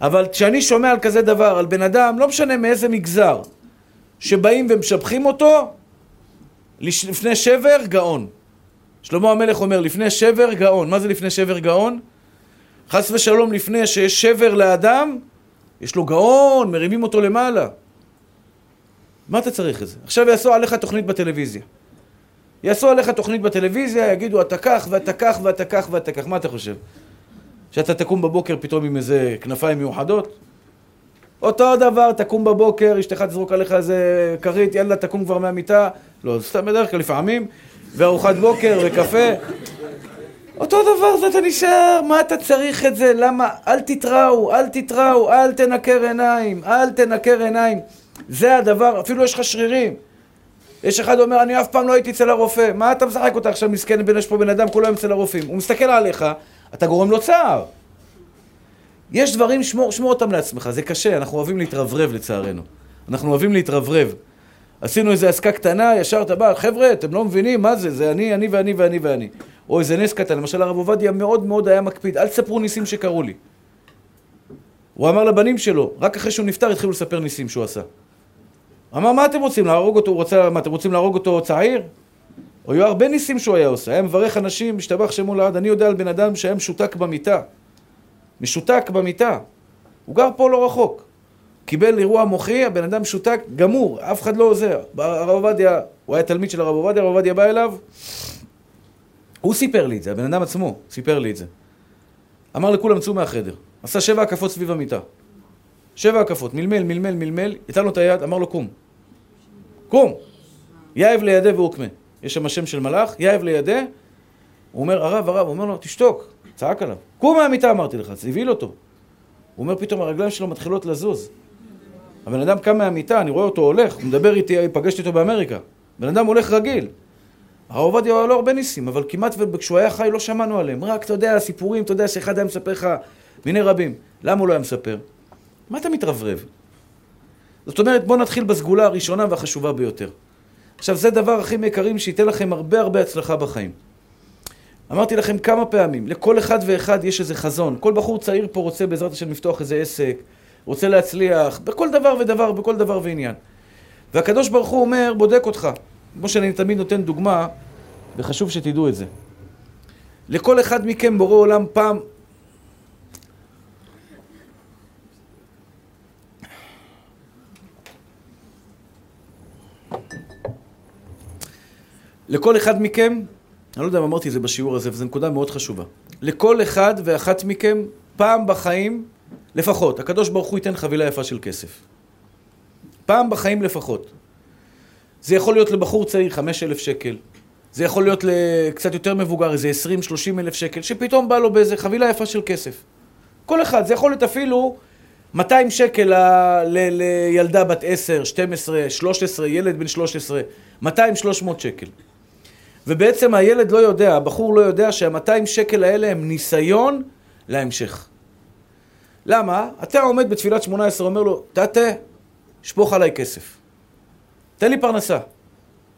אבל כשאני שומע על כזה דבר, על בן אדם, לא משנה מאיזה מגזר, שבאים ומשבחים אותו, לפני שבר, גאון. שלמה המלך אומר, לפני שבר, גאון. מה זה לפני שבר, גאון? חס ושלום, לפני שיש שבר לאדם, יש לו גאון, מרימים אותו למעלה. מה אתה צריך את זה? עכשיו יעשו עליך תוכנית בטלוויזיה. יעשו עליך תוכנית בטלוויזיה, יגידו אתה כך ואתה כך ואתה כך ואתה כך. מה אתה חושב? שאתה תקום בבוקר פתאום עם איזה כנפיים מיוחדות? אותו דבר, תקום בבוקר, אשתך תזרוק עליך איזה כרית, יאללה, תקום כבר מהמיטה. לא, סתם בדרך כלל לפעמים, וארוחת בוקר וקפה. אותו דבר אתה נשאר, מה אתה צריך את זה? למה? אל תתראו, אל תתראו, אל תנקר עיניים, אל תנקר עיניים. זה הדבר, אפילו יש לך שרירים. יש אחד אומר, אני אף פעם לא הייתי אצל הרופא. מה אתה משחק אותה עכשיו, מסכן, יש פה בן אדם, היום אצל הרופאים. הוא מסתכל עליך, אתה גורם לו צער. יש דברים, שמור, שמור אותם לעצמך, זה קשה, אנחנו אוהבים להתרברב לצערנו. אנחנו אוהבים להתרברב. עשינו איזה עסקה קטנה, ישר אתה בא, חבר'ה, אתם לא מבינים מה זה, זה אני, אני ואני ואני ואני. או איזה נס קטן, למשל הרב עובדיה מאוד מאוד היה מקפיד, אל תספרו ניסים שקרו לי. הוא אמר לבנים שלו, רק אחרי שהוא נפטר התחילו לספר ניסים שהוא עשה. אמר, מה אתם רוצים, להרוג אותו, הוא רוצה, מה, אתם רוצים להרוג אותו צעיר? היו הרבה ניסים שהוא היה עושה, היה מברך אנשים, משתבח שמו לעד, אני יודע על בן אדם שהיה משותק במיטה. משותק במיטה. הוא גר פה לא רחוק. קיבל אירוע מוחי, הבן אדם משותק, גמור, אף אחד לא עוזר. הרב עובדיה, הוא היה תלמיד של הרב עובדיה, הרב עובדיה בא אליו, הוא סיפר לי את זה, הבן אדם עצמו סיפר לי את זה. אמר לכולם, צאו מהחדר. עשה שבע הקפות סביב המיטה. שבע הקפות, מלמל, מלמל, מלמל, ייתן לו את היד, אמר לו, קום. קום! יאיב לידה ואוקמה. יש שם השם של מלאך, יאיב לידה, הוא אומר, הרב, הרב, הוא אומר לו, תשתוק, צעק עליו. קום מהמיטה, אמרתי לך, זה הבהיל אותו. הוא אומר, פתאום הרגליים שלו מתחילות לזוז. הבן אדם קם מהמיטה, אני רואה אותו הולך, הוא מדבר איתי, פגשתי אותו באמריקה. בן אדם הולך רגיל. הרב עובדיה היה לו הרבה ניסים, אבל כמעט וכשהוא היה חי לא שמענו עליהם. רק, אתה יודע, סיפורים, אתה יודע, שאחד היה מספר לך מיני רבים. למה הוא לא היה מספר? מה אתה מתרברב? זאת אומרת, בואו נתחיל בסגולה הראשונה והחשובה ביותר. עכשיו, זה דבר הכי יקרים שייתן לכם הרבה הרבה הצלחה בחיים. אמרתי לכם כמה פעמים, לכל אחד ואחד יש איזה חזון. כל בחור צעיר פה רוצה בעזרת השם לפתוח איזה עסק, רוצה להצליח, בכל דבר ודבר, בכל דבר ועניין. והקדוש ברוך הוא אומר, בודק אותך. כמו שאני תמיד נותן דוגמה, וחשוב שתדעו את זה. לכל אחד מכם בורא עולם פעם... לכל אחד מכם, אני לא יודע אם אמרתי את זה בשיעור הזה, וזו נקודה מאוד חשובה. לכל אחד ואחת מכם, פעם בחיים, לפחות, הקדוש ברוך הוא ייתן חבילה יפה של כסף. פעם בחיים לפחות. זה יכול להיות לבחור צעיר חמש אלף שקל, זה יכול להיות לקצת יותר מבוגר, איזה עשרים, שלושים אלף שקל, שפתאום בא לו באיזה חבילה יפה של כסף. כל אחד, זה יכול להיות אפילו 200 שקל לילדה בת 10, 12, 13, ילד בן 13, 200-300 שקל. ובעצם הילד לא יודע, הבחור לא יודע שה-200 שקל האלה הם ניסיון להמשך. למה? אתה עומד בתפילת 18, אומר לו, תתה, שפוך עליי כסף. תן לי פרנסה.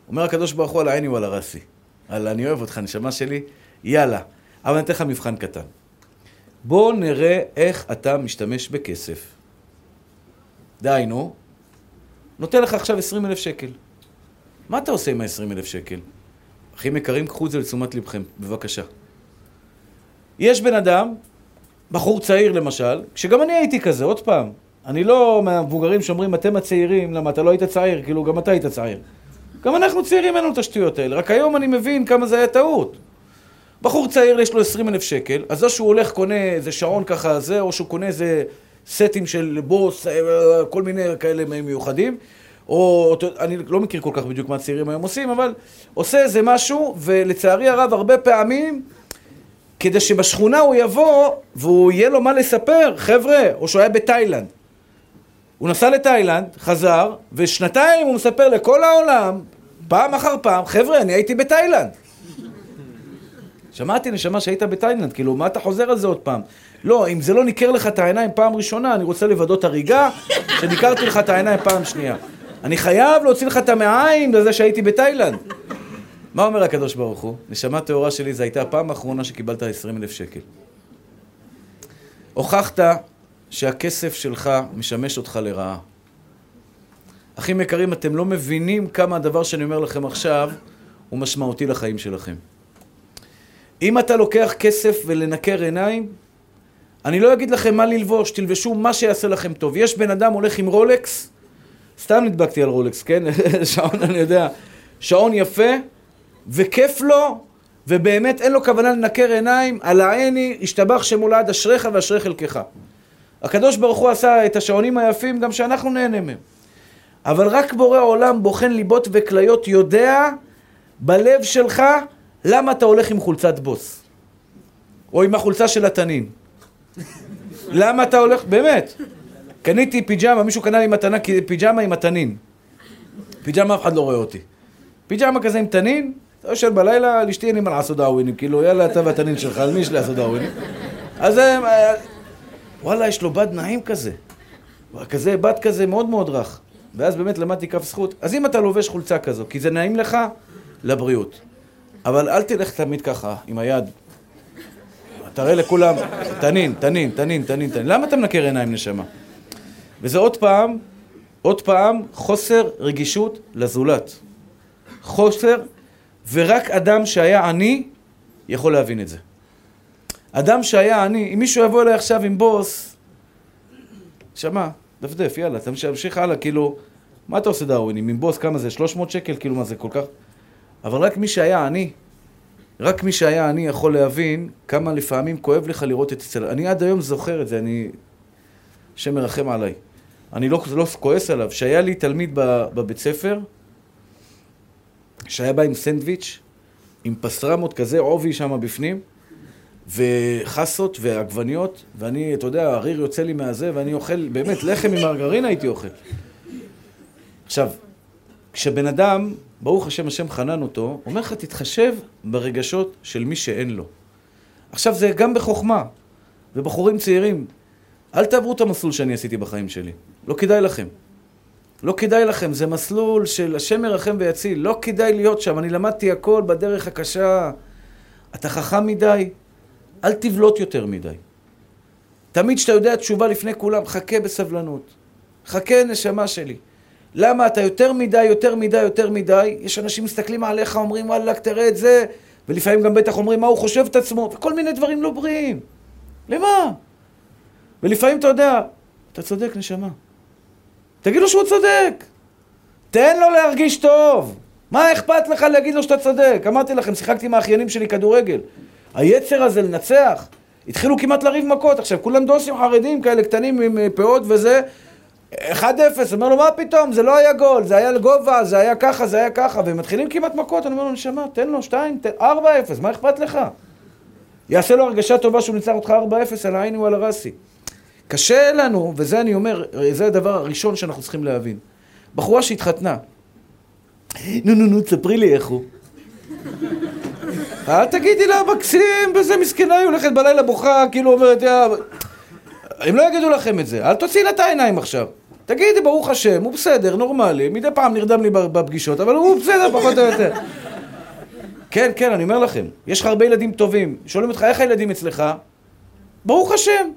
אומר הקדוש ברוך הוא על העיני ועל הרסי. על אני אוהב אותך, נשמה שלי, יאללה. אבל אני אתן לך מבחן קטן. בוא נראה איך אתה משתמש בכסף. דהיינו, נותן לך עכשיו 20 אלף שקל. מה אתה עושה עם ה-20 אלף שקל? אחים יקרים, קחו את זה לתשומת לבכם, בבקשה. יש בן אדם, בחור צעיר למשל, שגם אני הייתי כזה, עוד פעם. אני לא מהמבוגרים שאומרים, אתם הצעירים, למה אתה לא היית צעיר? כאילו, גם אתה היית צעיר. גם אנחנו צעירים, אין לנו את השטויות האלה. רק היום אני מבין כמה זה היה טעות. בחור צעיר יש לו 20 אלף שקל, אז או שהוא הולך, קונה איזה שעון ככה, זה, או שהוא קונה איזה סטים של בוס, אה, כל מיני כאלה מיוחדים. או אני לא מכיר כל כך בדיוק מה הצעירים היום עושים, אבל עושה איזה משהו, ולצערי הרב, הרבה פעמים, כדי שבשכונה הוא יבוא, והוא יהיה לו מה לספר, חבר'ה, או שהוא היה בתאילנד. הוא נסע לתאילנד, חזר, ושנתיים הוא מספר לכל העולם, פעם אחר פעם, חבר'ה, אני הייתי בתאילנד. שמעתי, נשמה, שהיית בתאילנד, כאילו, מה אתה חוזר על זה עוד פעם? לא, אם זה לא ניכר לך את העיניים פעם ראשונה, אני רוצה לוודות הריגה, שניכרתי לך את העיניים פעם שנייה. אני חייב להוציא לך את המעיים לזה שהייתי בתאילנד. מה אומר הקדוש ברוך הוא? נשמה טהורה שלי, זו הייתה הפעם האחרונה שקיבלת 20 אלף שקל. הוכחת שהכסף שלך משמש אותך לרעה. אחים יקרים, אתם לא מבינים כמה הדבר שאני אומר לכם עכשיו הוא משמעותי לחיים שלכם. אם אתה לוקח כסף ולנקר עיניים, אני לא אגיד לכם מה ללבוש, תלבשו מה שיעשה לכם טוב. יש בן אדם הולך עם רולקס, סתם נדבקתי על רולקס, כן? שעון, אני יודע, שעון יפה, וכיף לו, ובאמת אין לו כוונה לנקר עיניים, על העיני, השתבח שמולד אשריך ואשרי חלקך. הקדוש ברוך הוא עשה את השעונים היפים גם שאנחנו נהנה מהם. אבל רק בורא עולם בוחן ליבות וכליות יודע בלב שלך למה אתה הולך עם חולצת בוס. או עם החולצה של התנין. למה אתה הולך, באמת. קניתי פיג'מה, מישהו קנה לי מתנה, פיג'מה עם התנין. פיג'מה אף אחד לא רואה אותי. פיג'מה כזה עם תנין, אתה יושב בלילה, לאשתי אין לי מה לעשות דאווינים, כאילו, יאללה, אתה והתנין שלך, על מי יש לעשות דאווינים? אז אה, וואלה, יש לו בד נעים כזה. כזה, בד כזה מאוד מאוד רך. ואז באמת למדתי כף זכות. אז אם אתה לובש חולצה כזו, כי זה נעים לך, לבריאות. אבל אל תלך תמיד ככה, עם היד. תראה לכולם, תנין, תנין, תנין, תנין, תנין. למה אתה מנקר עיניים, נשמה? וזה עוד פעם, עוד פעם, חוסר רגישות לזולת. חוסר, ורק אדם שהיה עני יכול להבין את זה. אדם שהיה עני, אם מישהו יבוא אליי עכשיו עם בוס, שמע, דפדף, יאללה, תמשיך הלאה, כאילו, מה אתה עושה דרווינים? עם בוס כמה זה? 300 שקל? כאילו, מה זה כל כך? אבל רק מי שהיה עני, רק מי שהיה עני יכול להבין כמה לפעמים כואב לך לראות את אצל... אני עד היום זוכר את זה, אני... השם מרחם עליי. אני לא, לא כועס עליו. שהיה לי תלמיד בבית ספר, שהיה בא עם סנדוויץ', עם פסטרמות כזה, עובי שם בפנים, וחסות ועגבניות, ואני, אתה יודע, הריר יוצא לי מהזה, ואני אוכל, באמת, לחם עם מרגרינה הייתי אוכל. עכשיו, כשבן אדם, ברוך השם, השם חנן אותו, אומר לך, תתחשב ברגשות של מי שאין לו. עכשיו, זה גם בחוכמה, ובחורים צעירים, אל תעברו את המסלול שאני עשיתי בחיים שלי. לא כדאי לכם. לא כדאי לכם, זה מסלול של השם מרחם ויציל. לא כדאי להיות שם, אני למדתי הכל בדרך הקשה. אתה חכם מדי, אל תבלוט יותר מדי. תמיד כשאתה יודע תשובה לפני כולם, חכה בסבלנות. חכה, נשמה שלי. למה אתה יותר מדי, יותר מדי, יותר מדי? יש אנשים מסתכלים עליך, אומרים, וואלכ, תראה את זה, ולפעמים גם בטח אומרים מה הוא חושב את עצמו, וכל מיני דברים לא בריאים. למה? ולפעמים אתה יודע, אתה צודק, נשמה. תגיד לו שהוא צודק. תן לו להרגיש טוב. מה אכפת לך להגיד לו שאתה צודק? אמרתי לכם, שיחקתי עם האחיינים שלי כדורגל. היצר הזה לנצח, התחילו כמעט לריב מכות. עכשיו, כולם דוסים חרדים כאלה קטנים עם אה, פאות וזה. 1-0, אומר לו, מה פתאום? זה לא היה גול, זה היה לגובה, זה היה ככה, זה היה ככה, והם מתחילים כמעט מכות. אני אומר לו, נשמה, תן לו 2, 4-0, מה אכפת לך? יעשה לו הרגשה טובה שהוא ניצח אותך 4-0 על העין ועל הרסי. קשה לנו, וזה אני אומר, זה הדבר הראשון שאנחנו צריכים להבין. בחורה שהתחתנה, נו נו נו, תספרי לי איך הוא. אל תגידי לה מקסים, וזה מסכנה, היא הולכת בלילה בוכה, כאילו אומרת, יא... הם לא יגידו לכם את זה, אל תוציאי לה את העיניים עכשיו. תגידי, ברוך השם, הוא בסדר, נורמלי, מדי פעם נרדם לי בפגישות, אבל הוא בסדר, פחות או יותר. כן, כן, אני אומר לכם, יש לך הרבה ילדים טובים. שואלים אותך, איך הילדים אצלך? ברוך השם.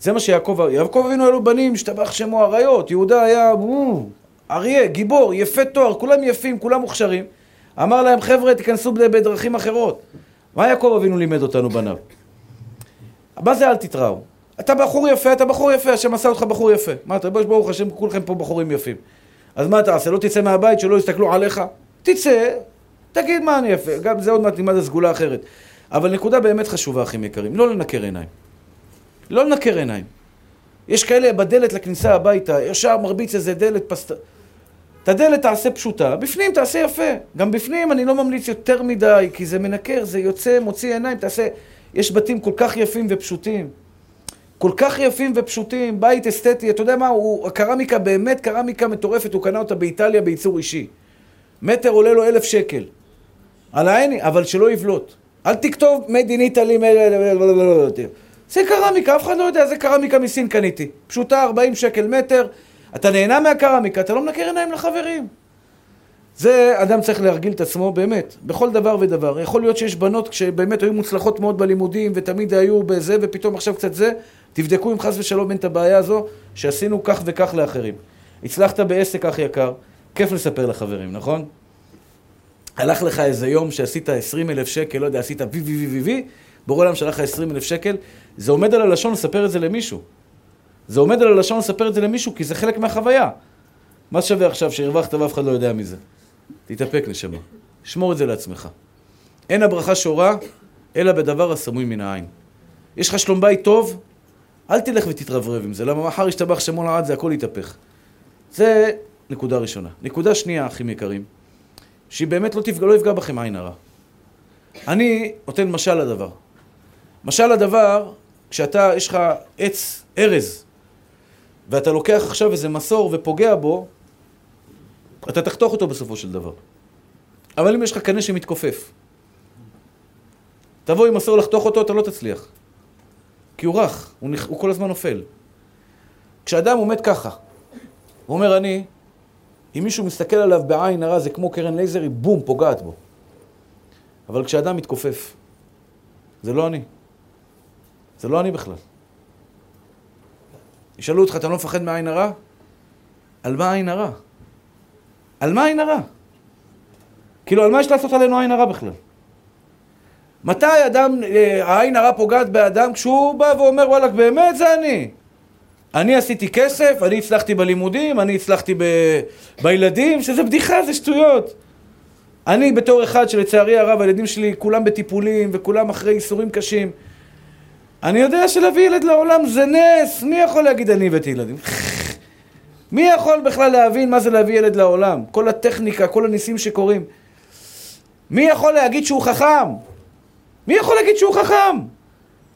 זה מה שיעקב, יעקב אבינו היו לו בנים, השתבח שמו אריות, יהודה היה אריה, גיבור, יפה תואר, כולם יפים, כולם מוכשרים. אמר להם, חבר'ה, תיכנסו בדרכים אחרות. מה יעקב אבינו לימד אותנו בניו? מה זה אל תתראו? אתה בחור יפה, אתה בחור יפה, השם עשה אותך בחור יפה. מה אתה, ברוך השם, כולכם פה בחורים יפים. אז מה תעשה? לא תצא מהבית, שלא יסתכלו עליך? תצא, תגיד מה אני יפה. גם זה עוד מעט נלמד הסגולה אחרת. אבל נקודה באמת חשובה, אחים יקרים, לא לנקר עיניים. לא לנקר עיניים. יש כאלה בדלת לכניסה הביתה, ישר מרביץ איזה דלת פסט... את הדלת תעשה פשוטה, בפנים תעשה יפה. גם בפנים אני לא ממליץ יותר מדי, כי זה מנקר, זה יוצא, מוציא עיניים, תעשה... יש בתים כל כך יפים ופשוטים. כל כך יפים ופשוטים, בית אסתטי, אתה יודע מה, הוא, הקרמיקה באמת קרמיקה מטורפת, הוא קנה אותה באיטליה בייצור אישי. מטר עולה לו אלף שקל. על העיני, אבל שלא יבלוט. אל תכתוב made in Italy, זה קרמיקה, אף אחד לא יודע, זה קרמיקה מסין קניתי. פשוטה, 40 שקל מטר, אתה נהנה מהקרמיקה, אתה לא מנקר עיניים לחברים. זה אדם צריך להרגיל את עצמו, באמת, בכל דבר ודבר. יכול להיות שיש בנות שבאמת היו מוצלחות מאוד בלימודים ותמיד היו בזה ופתאום עכשיו קצת זה, תבדקו אם חס ושלום אין את הבעיה הזו שעשינו כך וכך לאחרים. הצלחת בעסק אח יקר, כיף לספר לחברים, נכון? הלך לך איזה יום שעשית 20 אלף שקל, לא יודע, עשית וי וי וי וי וי, בורא עולם שלח לך 20 אלף שקל, זה עומד על הלשון לספר את זה למישהו. זה עומד על הלשון לספר את זה למישהו, כי זה חלק מהחוויה. מה שווה עכשיו שהרווחת ואף אחד לא יודע מזה? תתאפק נשמה, שמור את זה לעצמך. אין הברכה שורה, אלא בדבר הסמוי מן העין. יש לך שלום בית טוב, אל תלך ותתרברב עם זה, למה מחר ישתבח שמו לעד זה הכל יתהפך. זה נקודה ראשונה. נקודה שנייה, אחים יקרים, שהיא באמת לא תפגע, לא יפגע בכם עין הרע. אני נותן משל לדבר. משל לדבר, כשאתה, יש לך עץ ארז, ואתה לוקח עכשיו איזה מסור ופוגע בו, אתה תחתוך אותו בסופו של דבר. אבל אם יש לך קנה שמתכופף, תבוא עם מסור לחתוך אותו, אתה לא תצליח. כי הוא רך, הוא, נכ... הוא כל הזמן נופל. כשאדם עומד ככה, הוא אומר אני, אם מישהו מסתכל עליו בעין הרע זה כמו קרן לייזר, היא בום, פוגעת בו. אבל כשאדם מתכופף, זה לא אני. זה לא אני בכלל. ישאלו אותך, אתה לא מפחד מהעין הרע? על מה העין הרע? על מה עין הרע? כאילו, על מה יש לעשות עלינו עין הרע בכלל? מתי אדם, אה, העין הרע פוגעת באדם כשהוא בא ואומר וואלה באמת זה אני אני עשיתי כסף, אני הצלחתי בלימודים, אני הצלחתי ב... בילדים, שזה בדיחה, זה שטויות אני בתור אחד שלצערי הרב הילדים שלי כולם בטיפולים וכולם אחרי איסורים קשים אני יודע שלהביא ילד לעולם זה נס, מי יכול להגיד אני הבאתי ילדים? מי יכול בכלל להבין מה זה להביא ילד לעולם? כל הטכניקה, כל הניסים שקורים. מי יכול להגיד שהוא חכם? מי יכול להגיד שהוא חכם?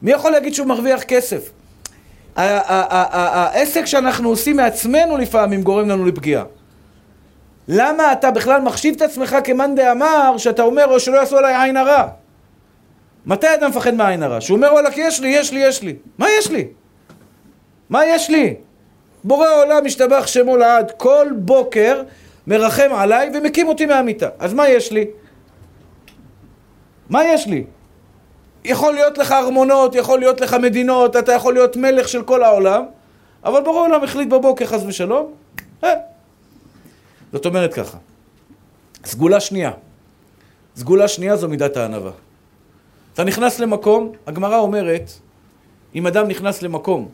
מי יכול להגיד שהוא מרוויח כסף? העסק שאנחנו עושים מעצמנו לפעמים גורם לנו לפגיעה. למה אתה בכלל מחשיב את עצמך כמאן דאמר, שאתה אומר, או שלא יעשו עליי עין הרע? מתי אדם מפחד מהעין הרע? שהוא אומר, וואלכ, יש לי, יש לי, יש לי. מה יש לי? מה יש לי? בורא העולם משתבח שמו לעד כל בוקר מרחם עליי ומקים אותי מהמיטה. אז מה יש לי? מה יש לי? יכול להיות לך ארמונות, יכול להיות לך מדינות, אתה יכול להיות מלך של כל העולם, אבל בורא העולם החליט בבוקר חס ושלום, אה. זאת אומרת ככה, סגולה שנייה, סגולה שנייה זו מידת הענווה. אתה נכנס למקום, הגמרא אומרת, אם אדם נכנס למקום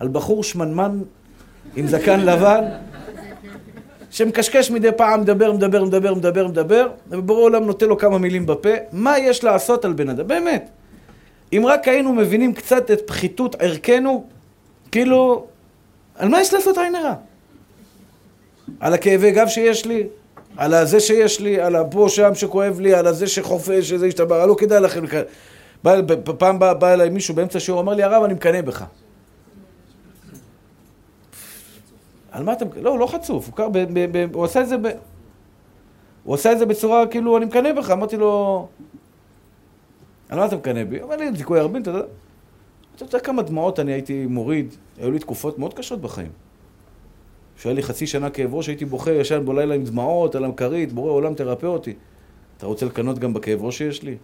על בחור שמנמן עם זקן לבן, שמקשקש מדי פעם, מדבר, מדבר, מדבר, מדבר, מדבר, ובורא עולם נותן לו כמה מילים בפה, מה יש לעשות על בן אדם? באמת. אם רק היינו מבינים קצת את פחיתות ערכנו, כאילו, על מה יש לעשות עין הרע? על הכאבי גב שיש לי? על הזה שיש לי? על הפה שם שכואב לי? על הזה שחופש, שזה השתבר? לא כדאי לכם. פעם בא, בא אליי מישהו באמצע שיעור, אמר לי, הרב, אני מקנא בך. על מה אתה... לא, הוא לא חצוף, הוא, קר, ב, ב, ב, הוא עשה את זה ב... הוא עשה את זה בצורה, כאילו, אני מקנא בך. אמרתי לו, על מה אתה מקנא בי? הוא אומר לי, זיכוי ארבין, אתה יודע. אתה יודע כמה דמעות אני הייתי מוריד? היו לי תקופות מאוד קשות בחיים. שהיה לי חצי שנה כאב ראש, הייתי בוכה, ישן בלילה עם דמעות על המכרית, בורא עולם תרפא אותי. אתה רוצה לקנות גם בכאב ראש שיש לי?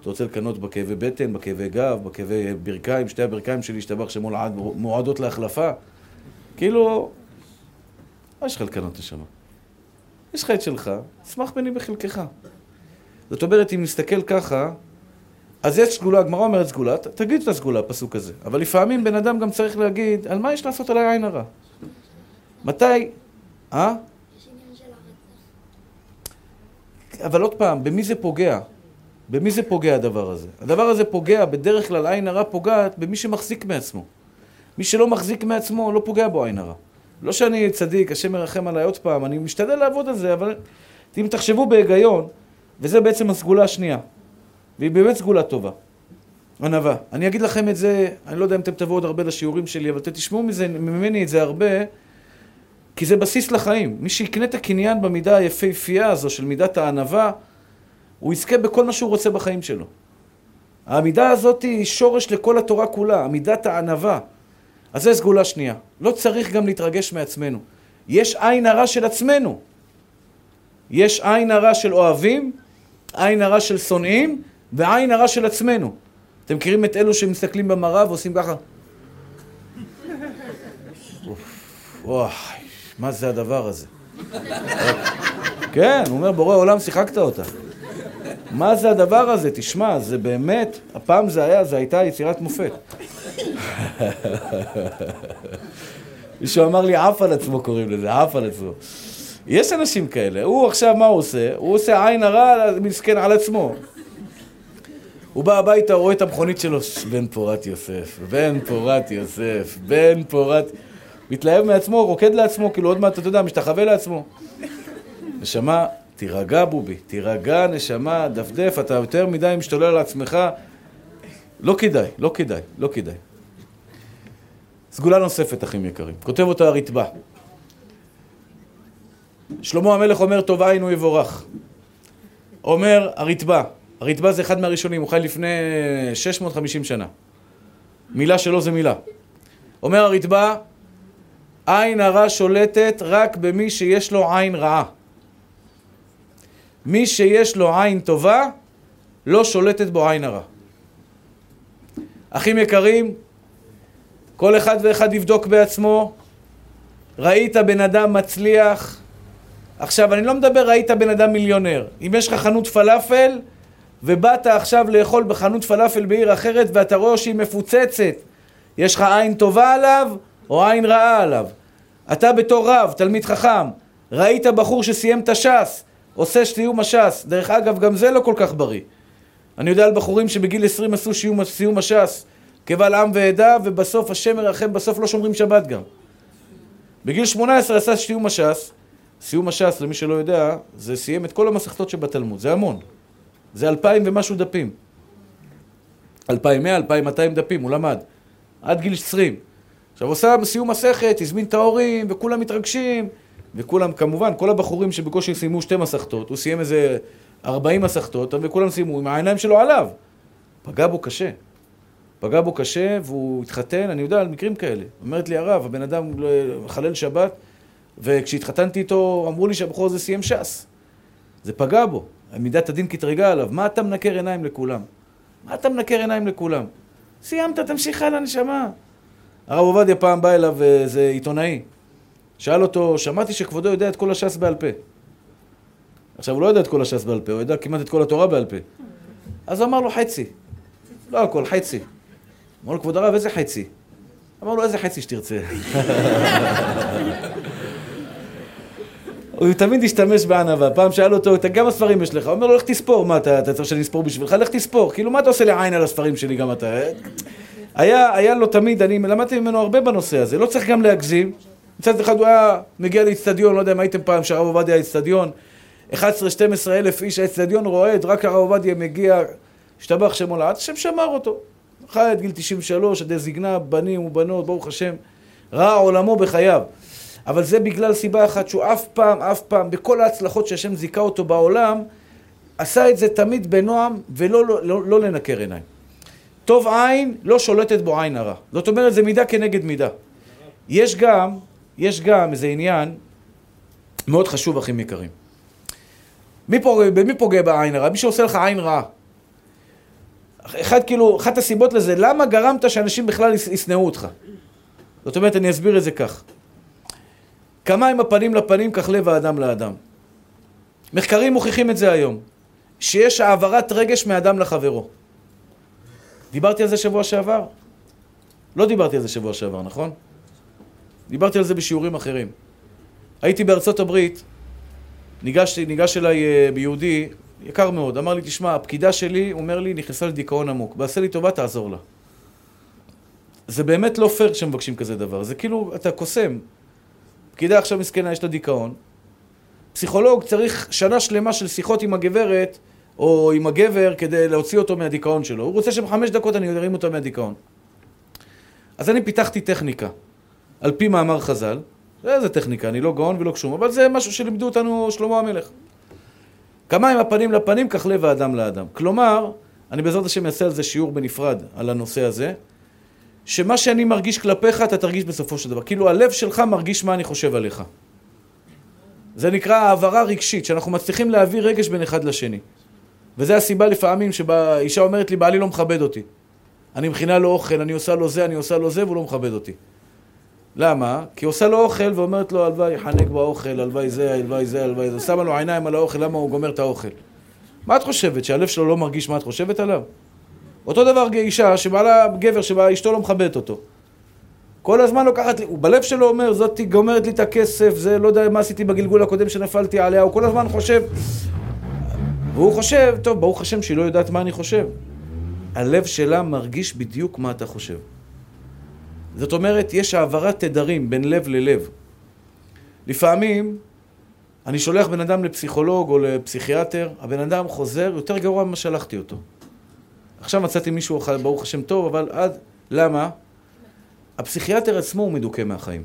אתה רוצה לקנות בכאבי בטן, בכאבי גב, בכאבי ברכיים, שתי הברכיים שלי, השתבח שמועדות להחלפה? כאילו, מה יש לך לקנות לשם? יש לך את שלך, שמח בני בחלקך. זאת אומרת, אם נסתכל ככה, אז יש סגולה, הגמרא אומרת סגולה, תגיד את הסגולה, הפסוק הזה. אבל לפעמים בן אדם גם צריך להגיד, על מה יש לעשות עליי עין הרע? מתי? אה? אבל עוד פעם, במי זה פוגע? במי זה פוגע הדבר הזה? הדבר הזה פוגע, בדרך כלל עין הרע פוגעת במי שמחזיק מעצמו. מי שלא מחזיק מעצמו, לא פוגע בו עין הרע. לא שאני צדיק, השם מרחם עליי עוד פעם, אני משתדל לעבוד על זה, אבל אם תחשבו בהיגיון, וזה בעצם הסגולה השנייה, והיא באמת סגולה טובה, ענווה. אני אגיד לכם את זה, אני לא יודע אם אתם תבואו עוד הרבה לשיעורים שלי, אבל אתם תשמעו מזה, ממני את זה הרבה, כי זה בסיס לחיים. מי שיקנה את הקניין במידה היפהפייה הזו של מידת הענווה, הוא יזכה בכל מה שהוא רוצה בחיים שלו. העמידה הזאת היא שורש לכל התורה כולה, עמידת הענווה. אז זו סגולה שנייה. לא צריך גם להתרגש מעצמנו. יש עין הרע של עצמנו. יש עין הרע של אוהבים, עין הרע של שונאים, ועין הרע של עצמנו. אתם מכירים את אלו שמסתכלים במראה ועושים ככה? וואי, מה זה הדבר הזה? כן, הוא אומר, בורא עולם, שיחקת אותה. מה זה הדבר הזה? תשמע, זה באמת, הפעם זה היה, זה הייתה יצירת מופת. מישהו אמר לי, עף על עצמו קוראים לזה, עף על עצמו. יש אנשים כאלה, הוא עכשיו, מה הוא עושה? הוא עושה עין הרע, מסכן על עצמו. הוא בא הביתה, רואה את המכונית שלו, בן פורת יוסף, בן פורת יוסף, בן פורת... מתלהב מעצמו, רוקד לעצמו, כאילו עוד מעט, אתה יודע, משתחווה לעצמו. נשמה, תירגע בובי, תירגע נשמה, דפדף, אתה יותר מדי משתולל על עצמך. לא כדאי, לא כדאי, לא כדאי. סגולה נוספת, אחים יקרים. כותב אותה הרתב"א. שלמה המלך אומר, טוב עין הוא יבורך. אומר הרתב"א, הרתב"א זה אחד מהראשונים, הוא חי לפני 650 שנה. מילה שלו זה מילה. אומר הרתב"א, עין הרע שולטת רק במי שיש לו עין רעה. מי שיש לו עין טובה, לא שולטת בו עין הרע. אחים יקרים, כל אחד ואחד יבדוק בעצמו. ראית בן אדם מצליח, עכשיו אני לא מדבר ראית בן אדם מיליונר. אם יש לך חנות פלאפל ובאת עכשיו לאכול בחנות פלאפל בעיר אחרת ואתה רואה שהיא מפוצצת, יש לך עין טובה עליו או עין רעה עליו. אתה בתור רב, תלמיד חכם, ראית בחור שסיים את הש"ס, עושה סיום הש"ס. דרך אגב, גם זה לא כל כך בריא. אני יודע על בחורים שבגיל 20 עשו סיום, סיום הש"ס קבל עם ועדה, ובסוף השם מרחם, בסוף לא שומרים שבת גם. בגיל 18 עשה סיום הש"ס, סיום הש"ס, למי שלא יודע, זה סיים את כל המסכתות שבתלמוד, זה המון. זה אלפיים ומשהו דפים. אלפיים מאה, אלפיים מאתיים דפים, הוא למד. עד גיל 20. עכשיו עושה סיום מסכת, הזמין את ההורים, וכולם מתרגשים, וכולם, כמובן, כל הבחורים שבקושי סיימו שתי מסכתות, הוא סיים איזה 40 מסכתות, וכולם סיימו עם העיניים שלו עליו. פגע בו קשה. פגע בו קשה, והוא התחתן, אני יודע על מקרים כאלה. אומרת לי הרב, הבן אדם מחלל שבת, וכשהתחתנתי איתו, אמרו לי שהבחור הזה סיים ש"ס. זה פגע בו. מידת הדין קטרגה עליו. מה אתה מנקר עיניים לכולם? מה אתה מנקר עיניים לכולם? סיימת, תמשיך הלאה, נשמה. הרב עובדיה פעם בא אליו איזה עיתונאי. שאל אותו, שמעתי שכבודו יודע את כל הש"ס בעל פה. עכשיו, הוא לא יודע את כל הש"ס בעל פה, הוא יודע כמעט את כל התורה בעל פה. אז אמר לו חצי. לא הכל, חצי. אמר לו, כבוד הרב, איזה חצי? אמר לו, איזה חצי שתרצה. הוא תמיד השתמש בענווה. פעם שאל אותו, כמה ספרים יש לך? הוא אומר לו, לך תספור. מה, אתה, אתה צריך שאני אספור בשבילך? לך תספור. כאילו, מה אתה עושה לי עין על הספרים שלי גם אתה? היה, היה לו תמיד, אני למדתי ממנו הרבה בנושא הזה. לא צריך גם להגזים. מצד אחד הוא היה מגיע לאיצטדיון, לא יודע אם הייתם פעם שהרב עובדיה איצטדיון, 11-12 אלף איש, האיצטדיון רועד, רק הרב עובדיה מגיע, השתבח שמו לעד, השם שמר אותו. חי עד גיל 93, עד זקנה, בנים ובנות, ברוך השם, ראה עולמו בחייו. אבל זה בגלל סיבה אחת, שהוא אף פעם, אף פעם, בכל ההצלחות שהשם זיכה אותו בעולם, עשה את זה תמיד בנועם, ולא לא, לא, לא לנקר עיניים. טוב עין, לא שולטת בו עין הרע. זאת אומרת, זה מידה כנגד מידה. יש גם, יש גם איזה עניין מאוד חשוב, אחים יקרים. מי פוגע, במי פוגע בעין הרע? מי שעושה לך עין רעה. אחד, כאילו, אחת הסיבות לזה, למה גרמת שאנשים בכלל ישנאו אותך? זאת אומרת, אני אסביר את זה כך. כמה עם הפנים לפנים, כך לב האדם לאדם. מחקרים מוכיחים את זה היום, שיש העברת רגש מאדם לחברו. דיברתי על זה שבוע שעבר? לא דיברתי על זה שבוע שעבר, נכון? דיברתי על זה בשיעורים אחרים. הייתי בארצות הברית, ניגש, ניגש אליי אה, ביהודי, יקר מאוד, אמר לי, תשמע, הפקידה שלי, הוא אומר לי, נכנסה לדיכאון עמוק. בעשה לי טובה, תעזור לה. זה באמת לא פייר כשמבקשים כזה דבר, זה כאילו, אתה קוסם. פקידה עכשיו מסכנה, יש לה דיכאון. פסיכולוג צריך שנה שלמה של שיחות עם הגברת או עם הגבר כדי להוציא אותו מהדיכאון שלו. הוא רוצה שבחמש דקות אני ארים אותו מהדיכאון. אז אני פיתחתי טכניקה, על פי מאמר חז"ל. איזה טכניקה, אני לא גאון ולא קשום, אבל זה משהו שלימדו אותנו שלמה המלך. כמה עם הפנים לפנים, כך לב האדם לאדם. כלומר, אני בעזרת השם אעשה על זה שיעור בנפרד, על הנושא הזה, שמה שאני מרגיש כלפיך, אתה תרגיש בסופו של דבר. כאילו הלב שלך מרגיש מה אני חושב עליך. זה נקרא העברה רגשית, שאנחנו מצליחים להעביר רגש בין אחד לשני. וזו הסיבה לפעמים שבה אישה אומרת לי, בעלי לא מכבד אותי. אני מכינה לו אוכל, אני עושה לו זה, אני עושה לו זה, והוא לא מכבד אותי. למה? כי עושה לו אוכל ואומרת לו, הלוואי יחנק באוכל, הלוואי זה, הלוואי זה, הלוואי זה. שמה לו עיניים על האוכל, למה הוא גומר את האוכל? מה את חושבת? שהלב שלו לא מרגיש מה את חושבת עליו? אותו דבר אישה שבעלה, גבר שאשתו לא מכבדת אותו. כל הזמן לוקחת לי, הוא בלב שלו אומר, זאתי גומרת לי את הכסף, זה לא יודע מה עשיתי בגלגול הקודם שנפלתי עליה, הוא כל הזמן חושב, והוא חושב, טוב, ברוך השם שהיא לא יודעת מה אני חושב. הלב שלה מרגיש בדיוק מה אתה חושב. זאת אומרת, יש העברת תדרים בין לב ללב. לפעמים, אני שולח בן אדם לפסיכולוג או לפסיכיאטר, הבן אדם חוזר יותר גרוע ממה שלחתי אותו. עכשיו מצאתי מישהו, ברוך השם טוב, אבל עד... למה? הפסיכיאטר עצמו הוא מדוכא מהחיים.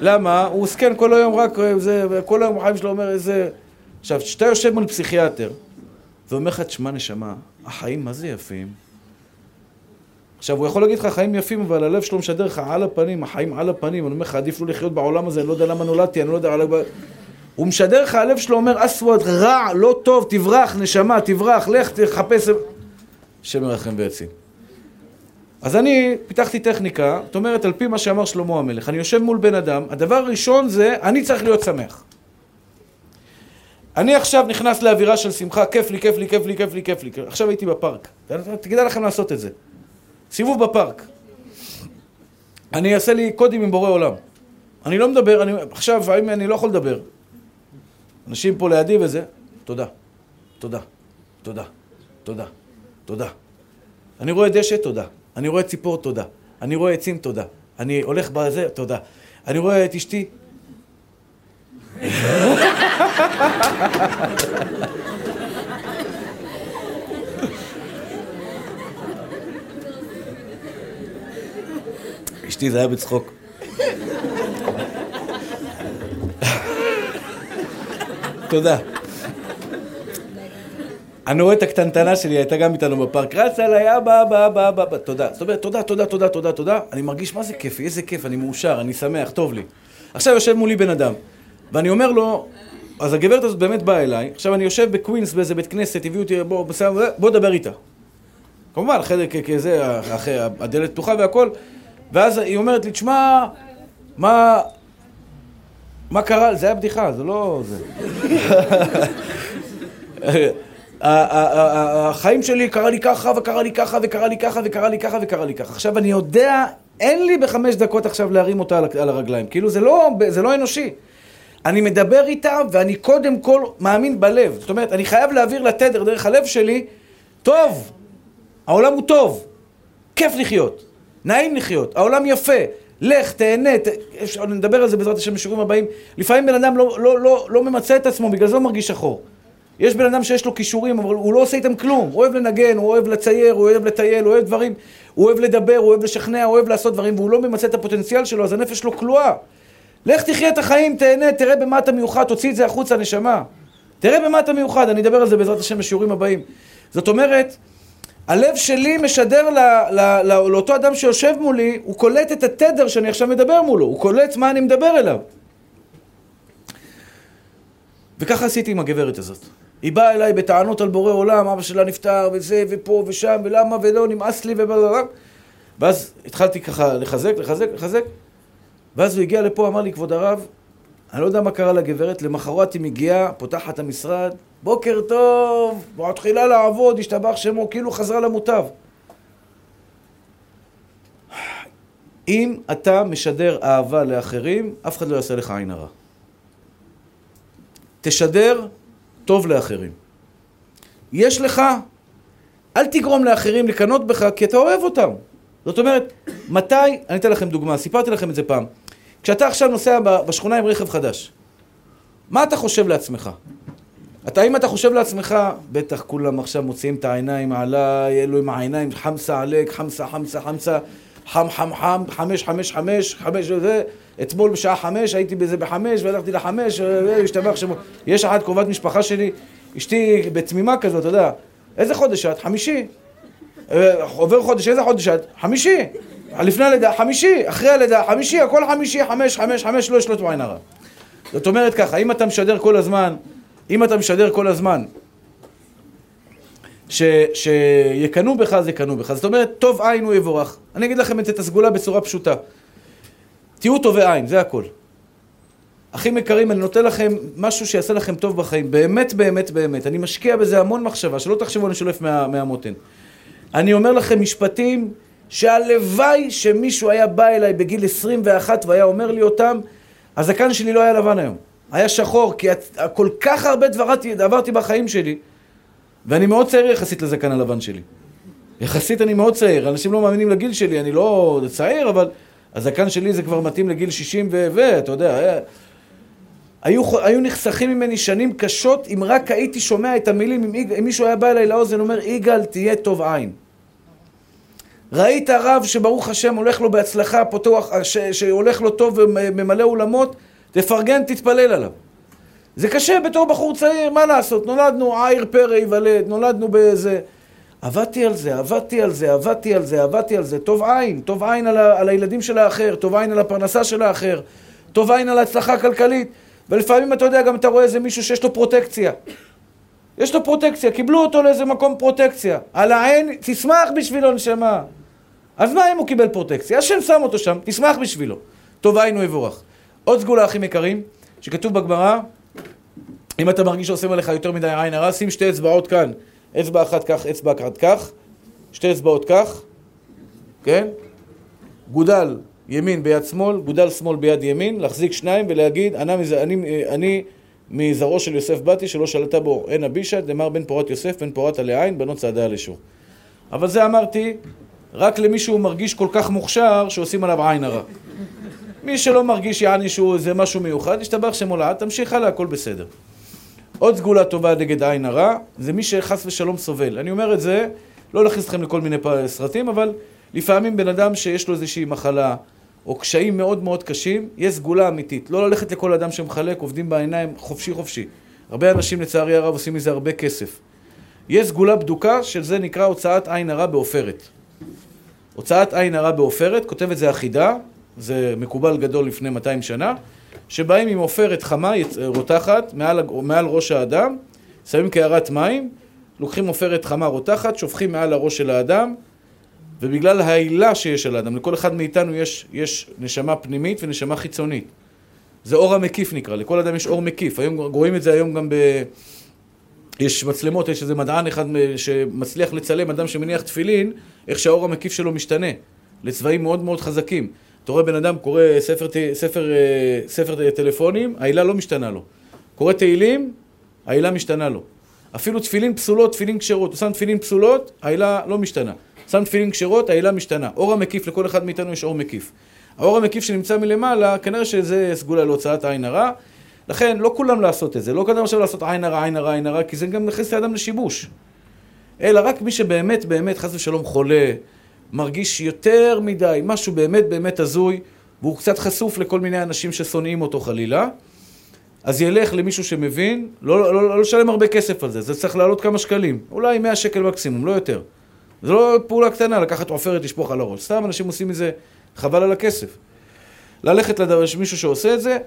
למה? הוא זקן כל היום רק זה, כל היום החיים שלו אומר איזה... עכשיו, כשאתה יושב מול פסיכיאטר ואומר לך, תשמע נשמה, החיים מה זה יפים? עכשיו, הוא יכול להגיד לך חיים יפים, אבל הלב שלו משדר לך על הפנים, החיים על הפנים. אני אומר לך, עדיף לו לחיות בעולם הזה, אני לא יודע למה נולדתי, אני לא יודע... הוא משדר לך, הלב שלו אומר, אסווד, רע, לא טוב, תברח, נשמה, תברח, לך, תחפש... השם ירחם ויציל. אז אני פיתחתי טכניקה, זאת אומרת, על פי מה שאמר שלמה המלך, אני יושב מול בן אדם, הדבר הראשון זה, אני צריך להיות שמח. אני עכשיו נכנס לאווירה של שמחה, כיף לי, כיף לי, כיף לי, כיף לי, כיף לי. עכשיו הייתי בפארק. תגיד לכם לעשות את זה. סיבוב בפארק. אני אעשה לי קודים עם בורא עולם. אני לא מדבר, אני, עכשיו, האם אני לא יכול לדבר? אנשים פה לידי וזה, תודה, תודה, תודה, תודה, תודה. אני רואה דשא, תודה. אני רואה ציפור, תודה. אני רואה עצים, תודה. אני הולך בזה, תודה. אני רואה את אשתי. אשתי זה היה בצחוק. תודה. אני רואה את הקטנטנה שלי, הייתה גם איתנו בפארק, רצה אליי, אבא, אבא, אבא, אבא, תודה. זאת אומרת, תודה, תודה, תודה, תודה, תודה. אני מרגיש מה זה כיפי, איזה כיף, אני מאושר, אני שמח, טוב לי. עכשיו יושב מולי בן אדם, ואני אומר לו, אז הגברת הזאת באמת באה אליי, עכשיו אני יושב בקווינס באיזה בית כנסת, הביאו אותי, בוא, בסדר, בוא דבר איתה. כמובן, אחרי כזה, הדלת פתוחה והכל, ואז היא אומרת לי, תשמע, מה... מה קרה? זה היה בדיחה, זה לא... זה. החיים שלי קרה לי ככה, וקרה לי ככה, וקרה לי ככה, וקרה לי ככה, וקרה לי ככה. עכשיו, אני יודע, אין לי בחמש דקות עכשיו להרים אותה על הרגליים. כאילו, זה לא, זה לא אנושי. אני מדבר איתה, ואני קודם כל מאמין בלב. זאת אומרת, אני חייב להעביר לתדר דרך הלב שלי, טוב, העולם הוא טוב, כיף לחיות, נעים לחיות, העולם יפה, לך, תהנה, ת... נדבר על זה בעזרת השם בשיעורים הבאים. לפעמים בן אדם לא, לא, לא, לא ממצה את עצמו, בגלל זה הוא מרגיש שחור. יש בן אדם שיש לו כישורים, אבל הוא לא עושה איתם כלום. הוא אוהב לנגן, הוא אוהב לצייר, הוא אוהב לטייל, הוא אוהב דברים, הוא אוהב לדבר, הוא אוהב לשכנע, הוא אוהב לעשות דברים, והוא לא ממצה את הפוטנציאל שלו, אז הנפש שלו כלואה. לך תחיה את החיים, תהנה, תראה במה אתה מיוחד, תוציא את זה החוצה, נשמה. תראה במה אתה מיוחד, אני אדבר על זה בעזרת השם בשיעורים הבאים. זאת אומרת, הלב שלי משדר ל, ל, ל, לאותו אדם שיושב מולי, הוא קולט את התדר שאני עכשיו מדבר מולו, הוא קולט מה אני מדבר אליו. וככה עשיתי עם הגברת הזאת. היא באה אליי בטענות על בורא עולם, אבא שלה נפטר, וזה, ופה, ושם, ולמה, ולא, נמאס לי, המשרד, בוקר טוב, מתחילה לעבוד, השתבח שמו, כאילו חזרה למוטב. אם אתה משדר אהבה לאחרים, אף אחד לא יעשה לך עין הרע. תשדר טוב לאחרים. יש לך, אל תגרום לאחרים לקנות בך, כי אתה אוהב אותם. זאת אומרת, מתי, אני אתן לכם דוגמה, סיפרתי לכם את זה פעם. כשאתה עכשיו נוסע בשכונה עם רכב חדש, מה אתה חושב לעצמך? אתה, אם אתה חושב לעצמך, בטח כולם עכשיו מוציאים את העיניים עליי, אלו עם העיניים, חמסה עלק, חמסה, חמסה, חמסה, חם, חם, חם, חמש, חמש, חמש, חמש, וזה, אתמול בשעה חמש, הייתי בזה בחמש, והלכתי לחמש, והשתבח שמו. יש אחת קרובת משפחה שלי, אשתי בתמימה כזאת, אתה יודע, איזה חודש את? חמישי. אה, עובר חודש, איזה חודש את? חמישי. לפני הלידה, חמישי, אחרי הלידה, חמישי, הכל חמישי, חמש, חמש, חמש, לא ישלוט בעין הרע. זאת אומרת ככה, אם אתה משדר כל הזמן, אם אתה משדר כל הזמן ש, שיקנו בך, אז יקנו בך. זאת אומרת, טוב עין הוא יבורך. אני אגיד לכם את הסגולה בצורה פשוטה. תהיו טובי עין, זה הכל. אחים יקרים, אני נותן לכם משהו שיעשה לכם טוב בחיים. באמת, באמת, באמת. אני משקיע בזה המון מחשבה, שלא תחשבו אני שולף מה, מהמותן. אני אומר לכם משפטים שהלוואי שמישהו היה בא אליי בגיל 21 והיה אומר לי אותם, הזקן שלי לא היה לבן היום. היה שחור, כי כל כך הרבה דברתי, עברתי בחיים שלי, ואני מאוד צעיר יחסית לזקן הלבן שלי. יחסית אני מאוד צעיר, אנשים לא מאמינים לגיל שלי, אני לא צעיר, אבל הזקן שלי זה כבר מתאים לגיל 60 ו... ואתה יודע, היה... היו, היו נחסכים ממני שנים קשות אם רק הייתי שומע את המילים, אם, אם מישהו היה בא אליי לאוזן ואומר, יגאל, תהיה טוב עין. ראית רב שברוך השם הולך לו בהצלחה, פתוח, ש, שהולך לו טוב וממלא אולמות, תפרגן, תתפלל עליו. זה קשה בתור בחור צעיר, מה לעשות? נולדנו עיר פרא ייוולד, נולדנו באיזה... עבדתי על זה, עבדתי על זה, עבדתי על זה, עבדתי על זה. טוב עין, טוב עין על, ה, על הילדים של האחר, טוב עין על הפרנסה של האחר, טוב עין על ההצלחה הכלכלית. ולפעמים אתה יודע, גם אתה רואה איזה מישהו שיש לו פרוטקציה. יש לו פרוטקציה, קיבלו אותו לאיזה מקום פרוטקציה. על העין, תשמח בשבילו, נשמה. אז מה אם הוא קיבל פרוטקציה? השם שם אותו שם, תשמח בשבילו. טוב עין הוא יבורך. עוד סגולה, אחים יקרים, שכתוב בגמרא, אם אתה מרגיש שעושים עליך יותר מדי עין הרע, שים שתי אצבעות כאן. אצבע אחת כך, אצבע אחת כך, שתי אצבעות כך, כן? גודל ימין ביד שמאל, גודל שמאל ביד ימין, להחזיק שניים ולהגיד, אני, אני, אני מזרעו של יוסף באתי, שלא שלטה בו עין אבישת, דמר בן פורת יוסף, בן פורת עלי עין, בנות צעדה לשור. אבל זה אמרתי רק למי שהוא מרגיש כל כך מוכשר שעושים עליו עין הרע. מי שלא מרגיש יעני שהוא איזה משהו מיוחד, ישתבח שמולד, תמשיך הלאה, הכל בסדר. עוד סגולה טובה נגד עין הרע, זה מי שחס ושלום סובל. אני אומר את זה, לא להכניס אתכם לכל מיני סרטים, אבל לפעמים בן אדם שיש לו איזושהי מחלה, או קשיים מאוד מאוד קשים, יש סגולה אמיתית. לא ללכת לכל אדם שמחלק, עובדים בעיניים חופשי חופשי. הרבה אנשים לצערי הרב עושים מזה הרבה כסף. יש סגולה בדוקה, של זה נקרא הוצאת עין הרע בעופרת. הוצאת עין הרע בעופרת, כותב את זה אחידה, זה מקובל גדול לפני 200 שנה, שבאים עם עופרת חמה, רותחת, מעל, מעל ראש האדם, שמים קערת מים, לוקחים עופרת חמה רותחת, שופכים מעל הראש של האדם, ובגלל העילה שיש על האדם, לכל אחד מאיתנו יש, יש נשמה פנימית ונשמה חיצונית. זה אור המקיף נקרא, לכל אדם יש אור מקיף. היום רואים את זה היום גם ב... יש מצלמות, יש איזה מדען אחד שמצליח לצלם אדם שמניח תפילין, איך שהאור המקיף שלו משתנה, לצבעים מאוד מאוד חזקים. אתה רואה בן אדם קורא ספר, ספר, אה, ספר טלפונים, העילה לא משתנה לו. קורא תהילים, העילה משתנה לו. אפילו תפילין פסולות, תפילין כשרות. הוא שם תפילין פסולות, העילה לא משתנה. שם תפילין כשרות, העילה משתנה. אור המקיף, לכל אחד מאיתנו יש אור מקיף. האור המקיף שנמצא מלמעלה, כנראה שזה סגולה להוצאת עין הרע. לכן, לא כולם לעשות את זה. לא כולם עכשיו לעשות עין הרע, עין הרע, עין הרע, כי זה גם מכניס את האדם לשיבוש. אלא רק מי שבאמת, באמת, חס ושלום, חולה, מרגיש יותר מדי, משהו באמת באמת הזוי, והוא קצת חשוף לכל מיני אנשים ששונאים אותו חלילה, אז ילך למישהו שמבין, לא, לא, לא, לא לשלם הרבה כסף על זה, זה צריך לעלות כמה שקלים, אולי 100 שקל מקסימום, לא יותר. זה לא פעולה קטנה, לקחת עופרת לשפוך על הראש. סתם אנשים עושים מזה, חבל על הכסף. ללכת לדבר, יש מישהו שעושה את זה,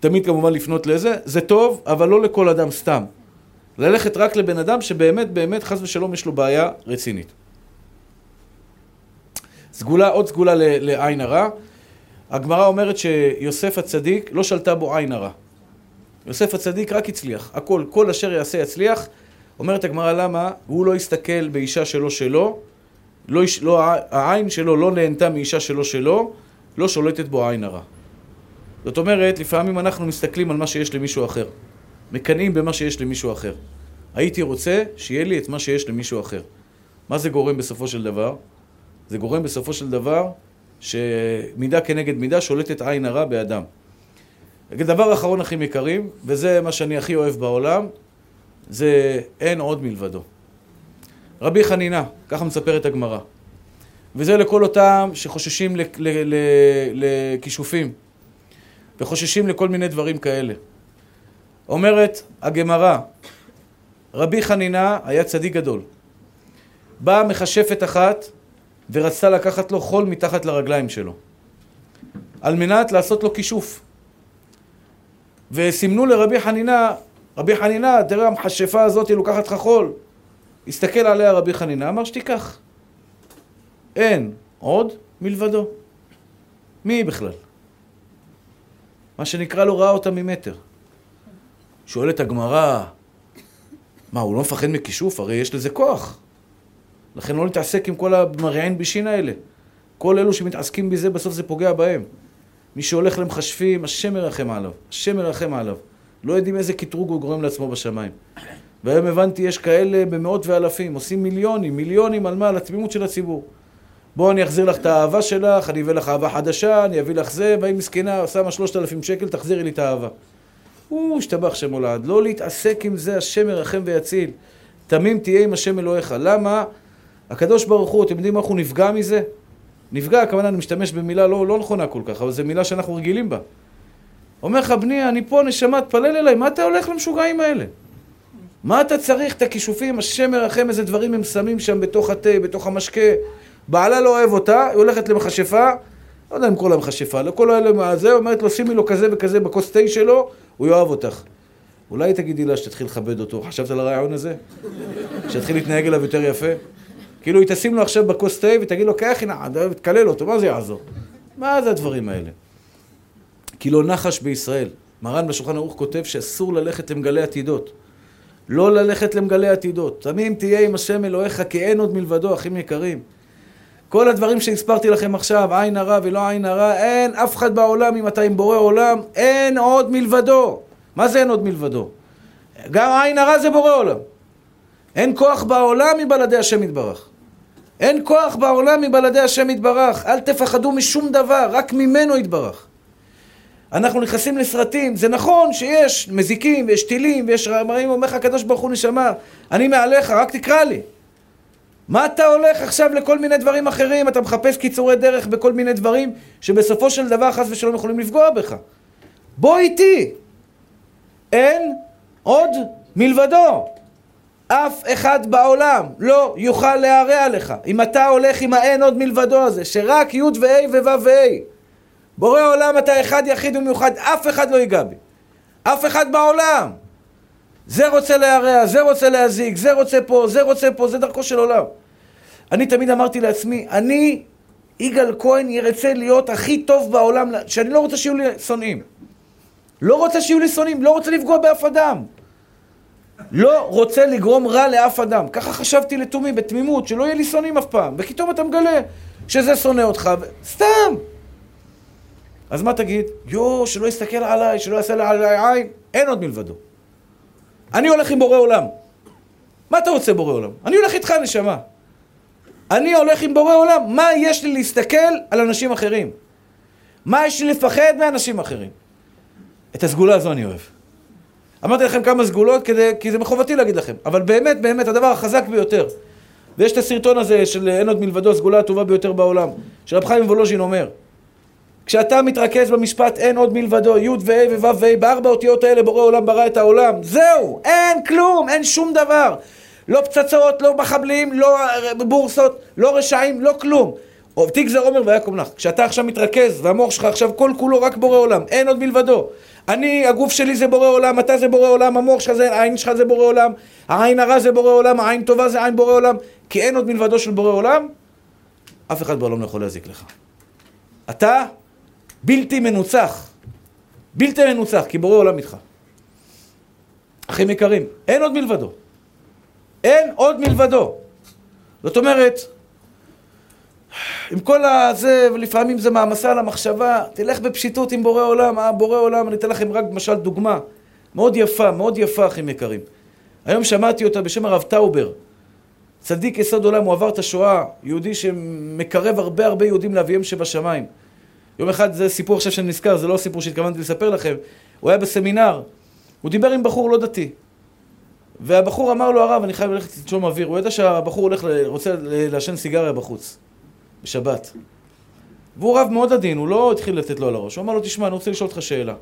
תמיד כמובן לפנות לזה, זה טוב, אבל לא לכל אדם סתם. ללכת רק לבן אדם שבאמת, באמת, חס ושלום, יש לו בעיה רצינית. סגולה, עוד סגולה לעין הרע. הגמרא אומרת שיוסף הצדיק לא שלטה בו עין הרע. יוסף הצדיק רק הצליח, הכל, כל אשר יעשה יצליח. אומרת הגמרא למה? הוא לא הסתכל באישה שלו שלו, לא, לא, העין שלו לא נהנתה מאישה שלו שלו, לא שולטת בו עין הרע. זאת אומרת, לפעמים אנחנו מסתכלים על מה שיש למישהו אחר. מקנאים במה שיש למישהו אחר. הייתי רוצה שיהיה לי את מה שיש למישהו אחר. מה זה גורם בסופו של דבר? זה גורם בסופו של דבר שמידה כנגד מידה שולטת עין הרע באדם. דבר אחרון, אחים יקרים, וזה מה שאני הכי אוהב בעולם, זה אין עוד מלבדו. רבי חנינה, ככה מספרת הגמרא. וזה לכל אותם שחוששים לכישופים, וחוששים לכל מיני דברים כאלה. אומרת הגמרא, רבי חנינה היה צדיק גדול. באה מכשפת אחת ורצתה לקחת לו חול מתחת לרגליים שלו, על מנת לעשות לו כישוף. וסימנו לרבי חנינה, רבי חנינה, תראה המכשפה הזאת היא לוקחת לך חול. הסתכל עליה רבי חנינה, אמר שתיקח. אין עוד מלבדו. מי היא בכלל? מה שנקרא לא ראה אותה ממטר. שואלת הגמרא, מה, הוא לא מפחד מכישוף? הרי יש לזה כוח. לכן לא להתעסק עם כל המרעין בישין האלה. כל אלו שמתעסקים בזה, בסוף זה פוגע בהם. מי שהולך למכשפים, השם ירחם עליו. השם ירחם עליו. לא יודעים איזה קטרוג הוא גורם לעצמו בשמיים. והיום הבנתי, יש כאלה במאות ואלפים, עושים מיליונים, מיליונים על מה? על התמימות של הציבור. בוא אני אחזיר לך את האהבה שלך, אני אביא לך אהבה חדשה, אני אביא לך זה, והיא מסכנה, שמה שלושת אלפים שקל, תחזירי לי את האהבה. הוא השתבח שם הולד. לא להתעסק עם זה, השם ירחם ויציל. תמים תהיה עם השם אלוהיך. למה? הקדוש ברוך הוא, אתם יודעים איך הוא נפגע מזה? נפגע, הכוונה, אני משתמש במילה לא, לא נכונה כל כך, אבל זו מילה שאנחנו רגילים בה. אומר לך, בני, אני פה, נשמה, תפלל אליי, מה אתה הולך למשוגעים האלה? מה אתה צריך את הכישופים, השם ירחם, איזה דברים הם שמים שם בתוך התה, בתוך המשקה. בעלה לא אוהב אותה, היא הולכת למכשפה, לא יודע אם קורא לה מכשפה, לכל האלה, זה, אומרת לו, שימי לו כזה וכזה בכוס תה שלו, הוא יאהב אותך. אולי תגידי לה שתתחיל לכבד אותו, חשבת על הרעיון הזה? שתתחיל להתנהג אליו יותר יפה? כאילו היא תשים לו עכשיו בכוס תה ותגיד לו, קח הנה, תקלל אותו, מה זה יעזור? מה זה הדברים האלה? כי לא נחש בישראל. מרן בשולחן ערוך כותב שאסור ללכת למגלי עתידות. לא ללכת למגלי עתידות. תמים תהיה עם השם אלוהיך, כי אין עוד מלבדו, אחים יקרים. כל הדברים שהסברתי לכם עכשיו, עין הרע ולא עין הרע, אין אף אחד בעולם, אם אתה עם בורא עולם, אין עוד מלבדו. מה זה אין עוד מלבדו? גם עין הרע זה בורא עולם. אין כוח בעולם מבלעדי השם יתברך. אין כוח בעולם מבלעדי השם יתברך. אל תפחדו משום דבר, רק ממנו יתברך. אנחנו נכנסים לסרטים, זה נכון שיש מזיקים ויש טילים ויש רמאים, אומר לך הקדוש ברוך הוא נשמה, אני מעליך, רק תקרא לי. מה אתה הולך עכשיו לכל מיני דברים אחרים? אתה מחפש קיצורי דרך בכל מיני דברים שבסופו של דבר חס ושלום יכולים לפגוע בך. בוא איתי. אין עוד מלבדו. אף אחד בעולם לא יוכל להרע לך. אם אתה הולך עם האין עוד מלבדו הזה, שרק י' וה' וו' וה'. בורא עולם אתה אחד יחיד ומיוחד, אף אחד לא ייגע בי. אף אחד בעולם. זה רוצה להרע, זה רוצה להזיק, זה רוצה פה, זה רוצה פה, זה דרכו של עולם. אני תמיד אמרתי לעצמי, אני, יגאל כהן, ירצה להיות הכי טוב בעולם, שאני לא רוצה שיהיו לי שונאים. לא רוצה שיהיו לי שונאים, לא רוצה לפגוע באף אדם. לא רוצה לגרום רע לאף אדם. ככה חשבתי לתומי, בתמימות, שלא יהיה לי שונאים אף פעם. ופתאום אתה מגלה שזה שונא אותך, ו... סתם. אז מה תגיד? יואו, שלא יסתכל עליי, שלא יעשה עליי עין. אין עוד מלבדו. אני הולך עם בורא עולם. מה אתה רוצה בורא עולם? אני הולך איתך, נשמה. אני הולך עם בורא עולם. מה יש לי להסתכל על אנשים אחרים? מה יש לי לפחד מאנשים אחרים? את הסגולה הזו אני אוהב. אמרתי לכם כמה סגולות כדי, כי זה מחובתי להגיד לכם, אבל באמת, באמת, הדבר החזק ביותר, ויש את הסרטון הזה של אין עוד מלבדו, הסגולה הטובה ביותר בעולם, של רב חיים וולוז'ין אומר, כשאתה מתרכז במשפט אין עוד מלבדו, י' וה' וו' וה', בארבע אותיות האלה בורא עולם ברא את העולם, זהו, אין כלום, אין שום דבר. לא פצצות, לא מחבלים, לא בורסות, לא רשעים, לא כלום. תגזר עומר ויקום לך. כשאתה עכשיו מתרכז, והמוח שלך עכשיו כל כולו רק בורא עולם, אין עוד מלבדו. אני, הגוף שלי זה בורא עולם, אתה זה בורא עולם, המוח שלך זה, העין שלך זה בורא עולם, העין הרע זה בורא עולם, העין טובה זה עין בורא עולם, כי אין עוד מלבדו של בורא עולם, אף אחד בעולם לא יכול להזיק לך. אתה בלתי מנוצח. בלתי מנוצח, כי בורא עולם איתך. אחים יקרים, אין עוד מלבדו. אין עוד מלבדו. זאת אומרת, עם כל הזה, ולפעמים זה מעמסה על המחשבה, תלך בפשיטות עם בורא עולם, אה, בורא עולם, אני אתן לכם רק למשל דוגמה מאוד יפה, מאוד יפה, אחים יקרים. היום שמעתי אותה בשם הרב טאובר, צדיק יסוד עולם, הוא עבר את השואה, יהודי שמקרב הרבה הרבה יהודים לאביהם שבשמיים. יום אחד, זה סיפור עכשיו שאני נזכר, זה לא סיפור שהתכוונתי לספר לכם, הוא היה בסמינר, הוא דיבר עם בחור לא דתי. והבחור אמר לו, הרב, אני חייב ללכת לנשום אוויר. הוא ידע שהבחור הולך, רוצה לעשן סיגריה בחוץ, בשבת. והוא רב מאוד עדין, הוא לא התחיל לתת לו על הראש. הוא אמר לו, תשמע, אני רוצה לשאול אותך שאלה.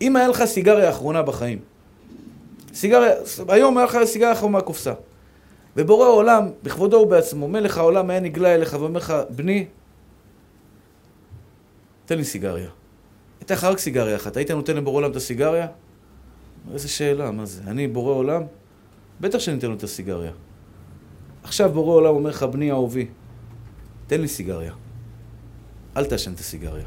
אם היה לך סיגריה אחרונה בחיים, סיגריה, היום היה לך סיגריה אחרונה מהקופסה, ובורא העולם, בכבודו ובעצמו, מלך העולם היה נגלה אליך ואומר לך, בני, תן לי סיגריה. הייתה לך רק סיגריה אחת, היית נותן לבורא עולם את הסיגריה? איזה שאלה, מה זה? אני בורא עולם? בטח שאני אתן לו את הסיגריה. עכשיו בורא עולם אומר לך, בני אהובי, תן לי סיגריה. אל תעשן את הסיגריה.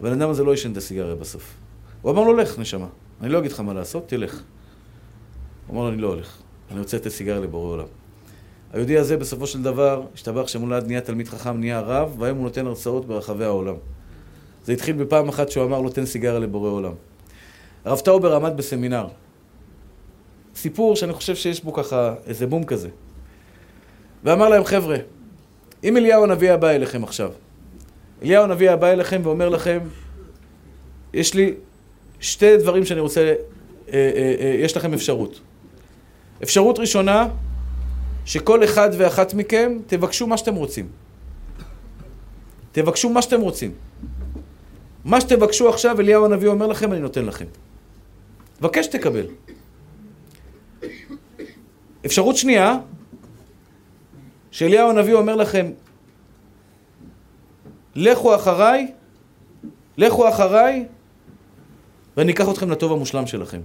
הבן אדם הזה לא עישן את הסיגריה בסוף. הוא אמר לו, לך, נשמה. אני לא אגיד לך מה לעשות, תלך. הוא אמר לו, אני לא הולך. אני רוצה לתת סיגריה לבורא עולם. היהודי הזה בסופו של דבר, ישתבח שמו לעד, נהיה תלמיד חכם, נהיה רב, והיום הוא נותן הרצאות ברחבי העולם. זה התחיל בפעם אחת שהוא אמר לו, תן סיגריה לבורא עולם. הרב טאובר עמד בסמינר. סיפור שאני חושב שיש בו ככה איזה בום כזה. ואמר להם, חבר'ה, אם אליהו הנביא הבא אליכם עכשיו, אליהו הנביא הבא אליכם ואומר לכם, יש לי שתי דברים שאני רוצה, אה, אה, אה, יש לכם אפשרות. אפשרות ראשונה, שכל אחד ואחת מכם תבקשו מה שאתם רוצים. תבקשו מה שאתם רוצים. מה שתבקשו עכשיו, אליהו הנביא אומר לכם, אני נותן לכם. בקש תקבל. אפשרות שנייה, שאליהו הנביא אומר לכם, לכו אחריי, לכו אחריי, ואני אקח אתכם לטוב המושלם שלכם.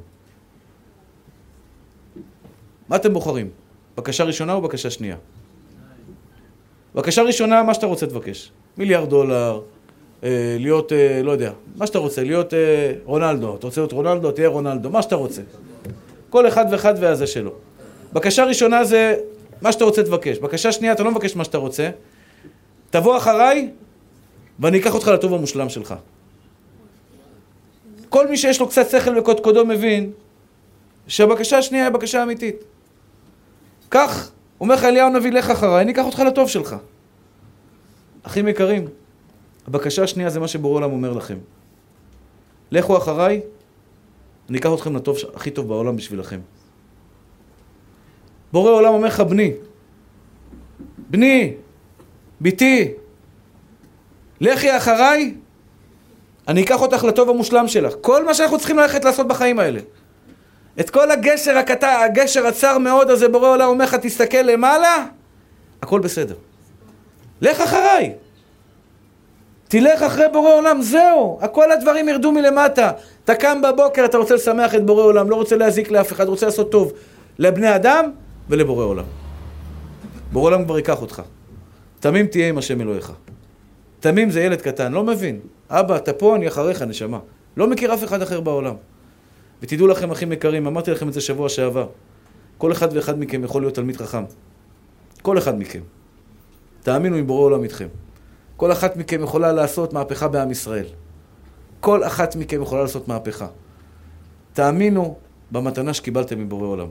מה אתם בוחרים? בקשה ראשונה או בקשה שנייה? בקשה ראשונה, מה שאתה רוצה תבקש. מיליארד דולר, אה, להיות, אה, לא יודע, מה שאתה רוצה, להיות אה, רונלדו. אתה רוצה להיות רונלדו, תהיה רונלדו, מה שאתה רוצה. כל אחד ואחד והזה שלו. בקשה ראשונה זה מה שאתה רוצה תבקש. בקשה שנייה, אתה לא מבקש מה שאתה רוצה. תבוא אחריי, ואני אקח אותך לטוב המושלם שלך. כל מי שיש לו קצת שכל וקודקודו מבין שהבקשה השנייה היא בקשה אמיתית. כך, אומר לך אליהו הנביא, לך אחריי, אני אקח אותך לטוב שלך. אחים יקרים, הבקשה השנייה זה מה שבורא עולם אומר לכם. לכו אחריי, אני אקח אתכם לטוב הכי טוב בעולם בשבילכם. בורא עולם אומר לך, בני, בני, בתי, לכי אחריי, אני אקח אותך לטוב המושלם שלך. כל מה שאנחנו צריכים ללכת לעשות בחיים האלה. את כל הגשר הקטן, הגשר הצר מאוד הזה, בורא עולם אומר לך, תסתכל למעלה, הכל בסדר. לך אחריי. תלך אחרי בורא עולם, זהו, כל הדברים ירדו מלמטה. אתה קם בבוקר, אתה רוצה לשמח את בורא עולם, לא רוצה להזיק לאף אחד, רוצה לעשות טוב לבני אדם ולבורא עולם. בורא עולם כבר ייקח אותך. תמים תהיה עם השם אלוהיך. תמים זה ילד קטן, לא מבין. אבא, אתה פה, אני אחריך, נשמה. לא מכיר אף אחד אחר בעולם. ותדעו לכם, אחים יקרים, אמרתי לכם את זה שבוע שעבר. כל אחד ואחד מכם יכול להיות תלמיד חכם. כל אחד מכם. תאמינו אם בורא עולם איתכם. כל אחת מכם יכולה לעשות מהפכה בעם ישראל. כל אחת מכם יכולה לעשות מהפכה. תאמינו במתנה שקיבלתם מבורא עולם.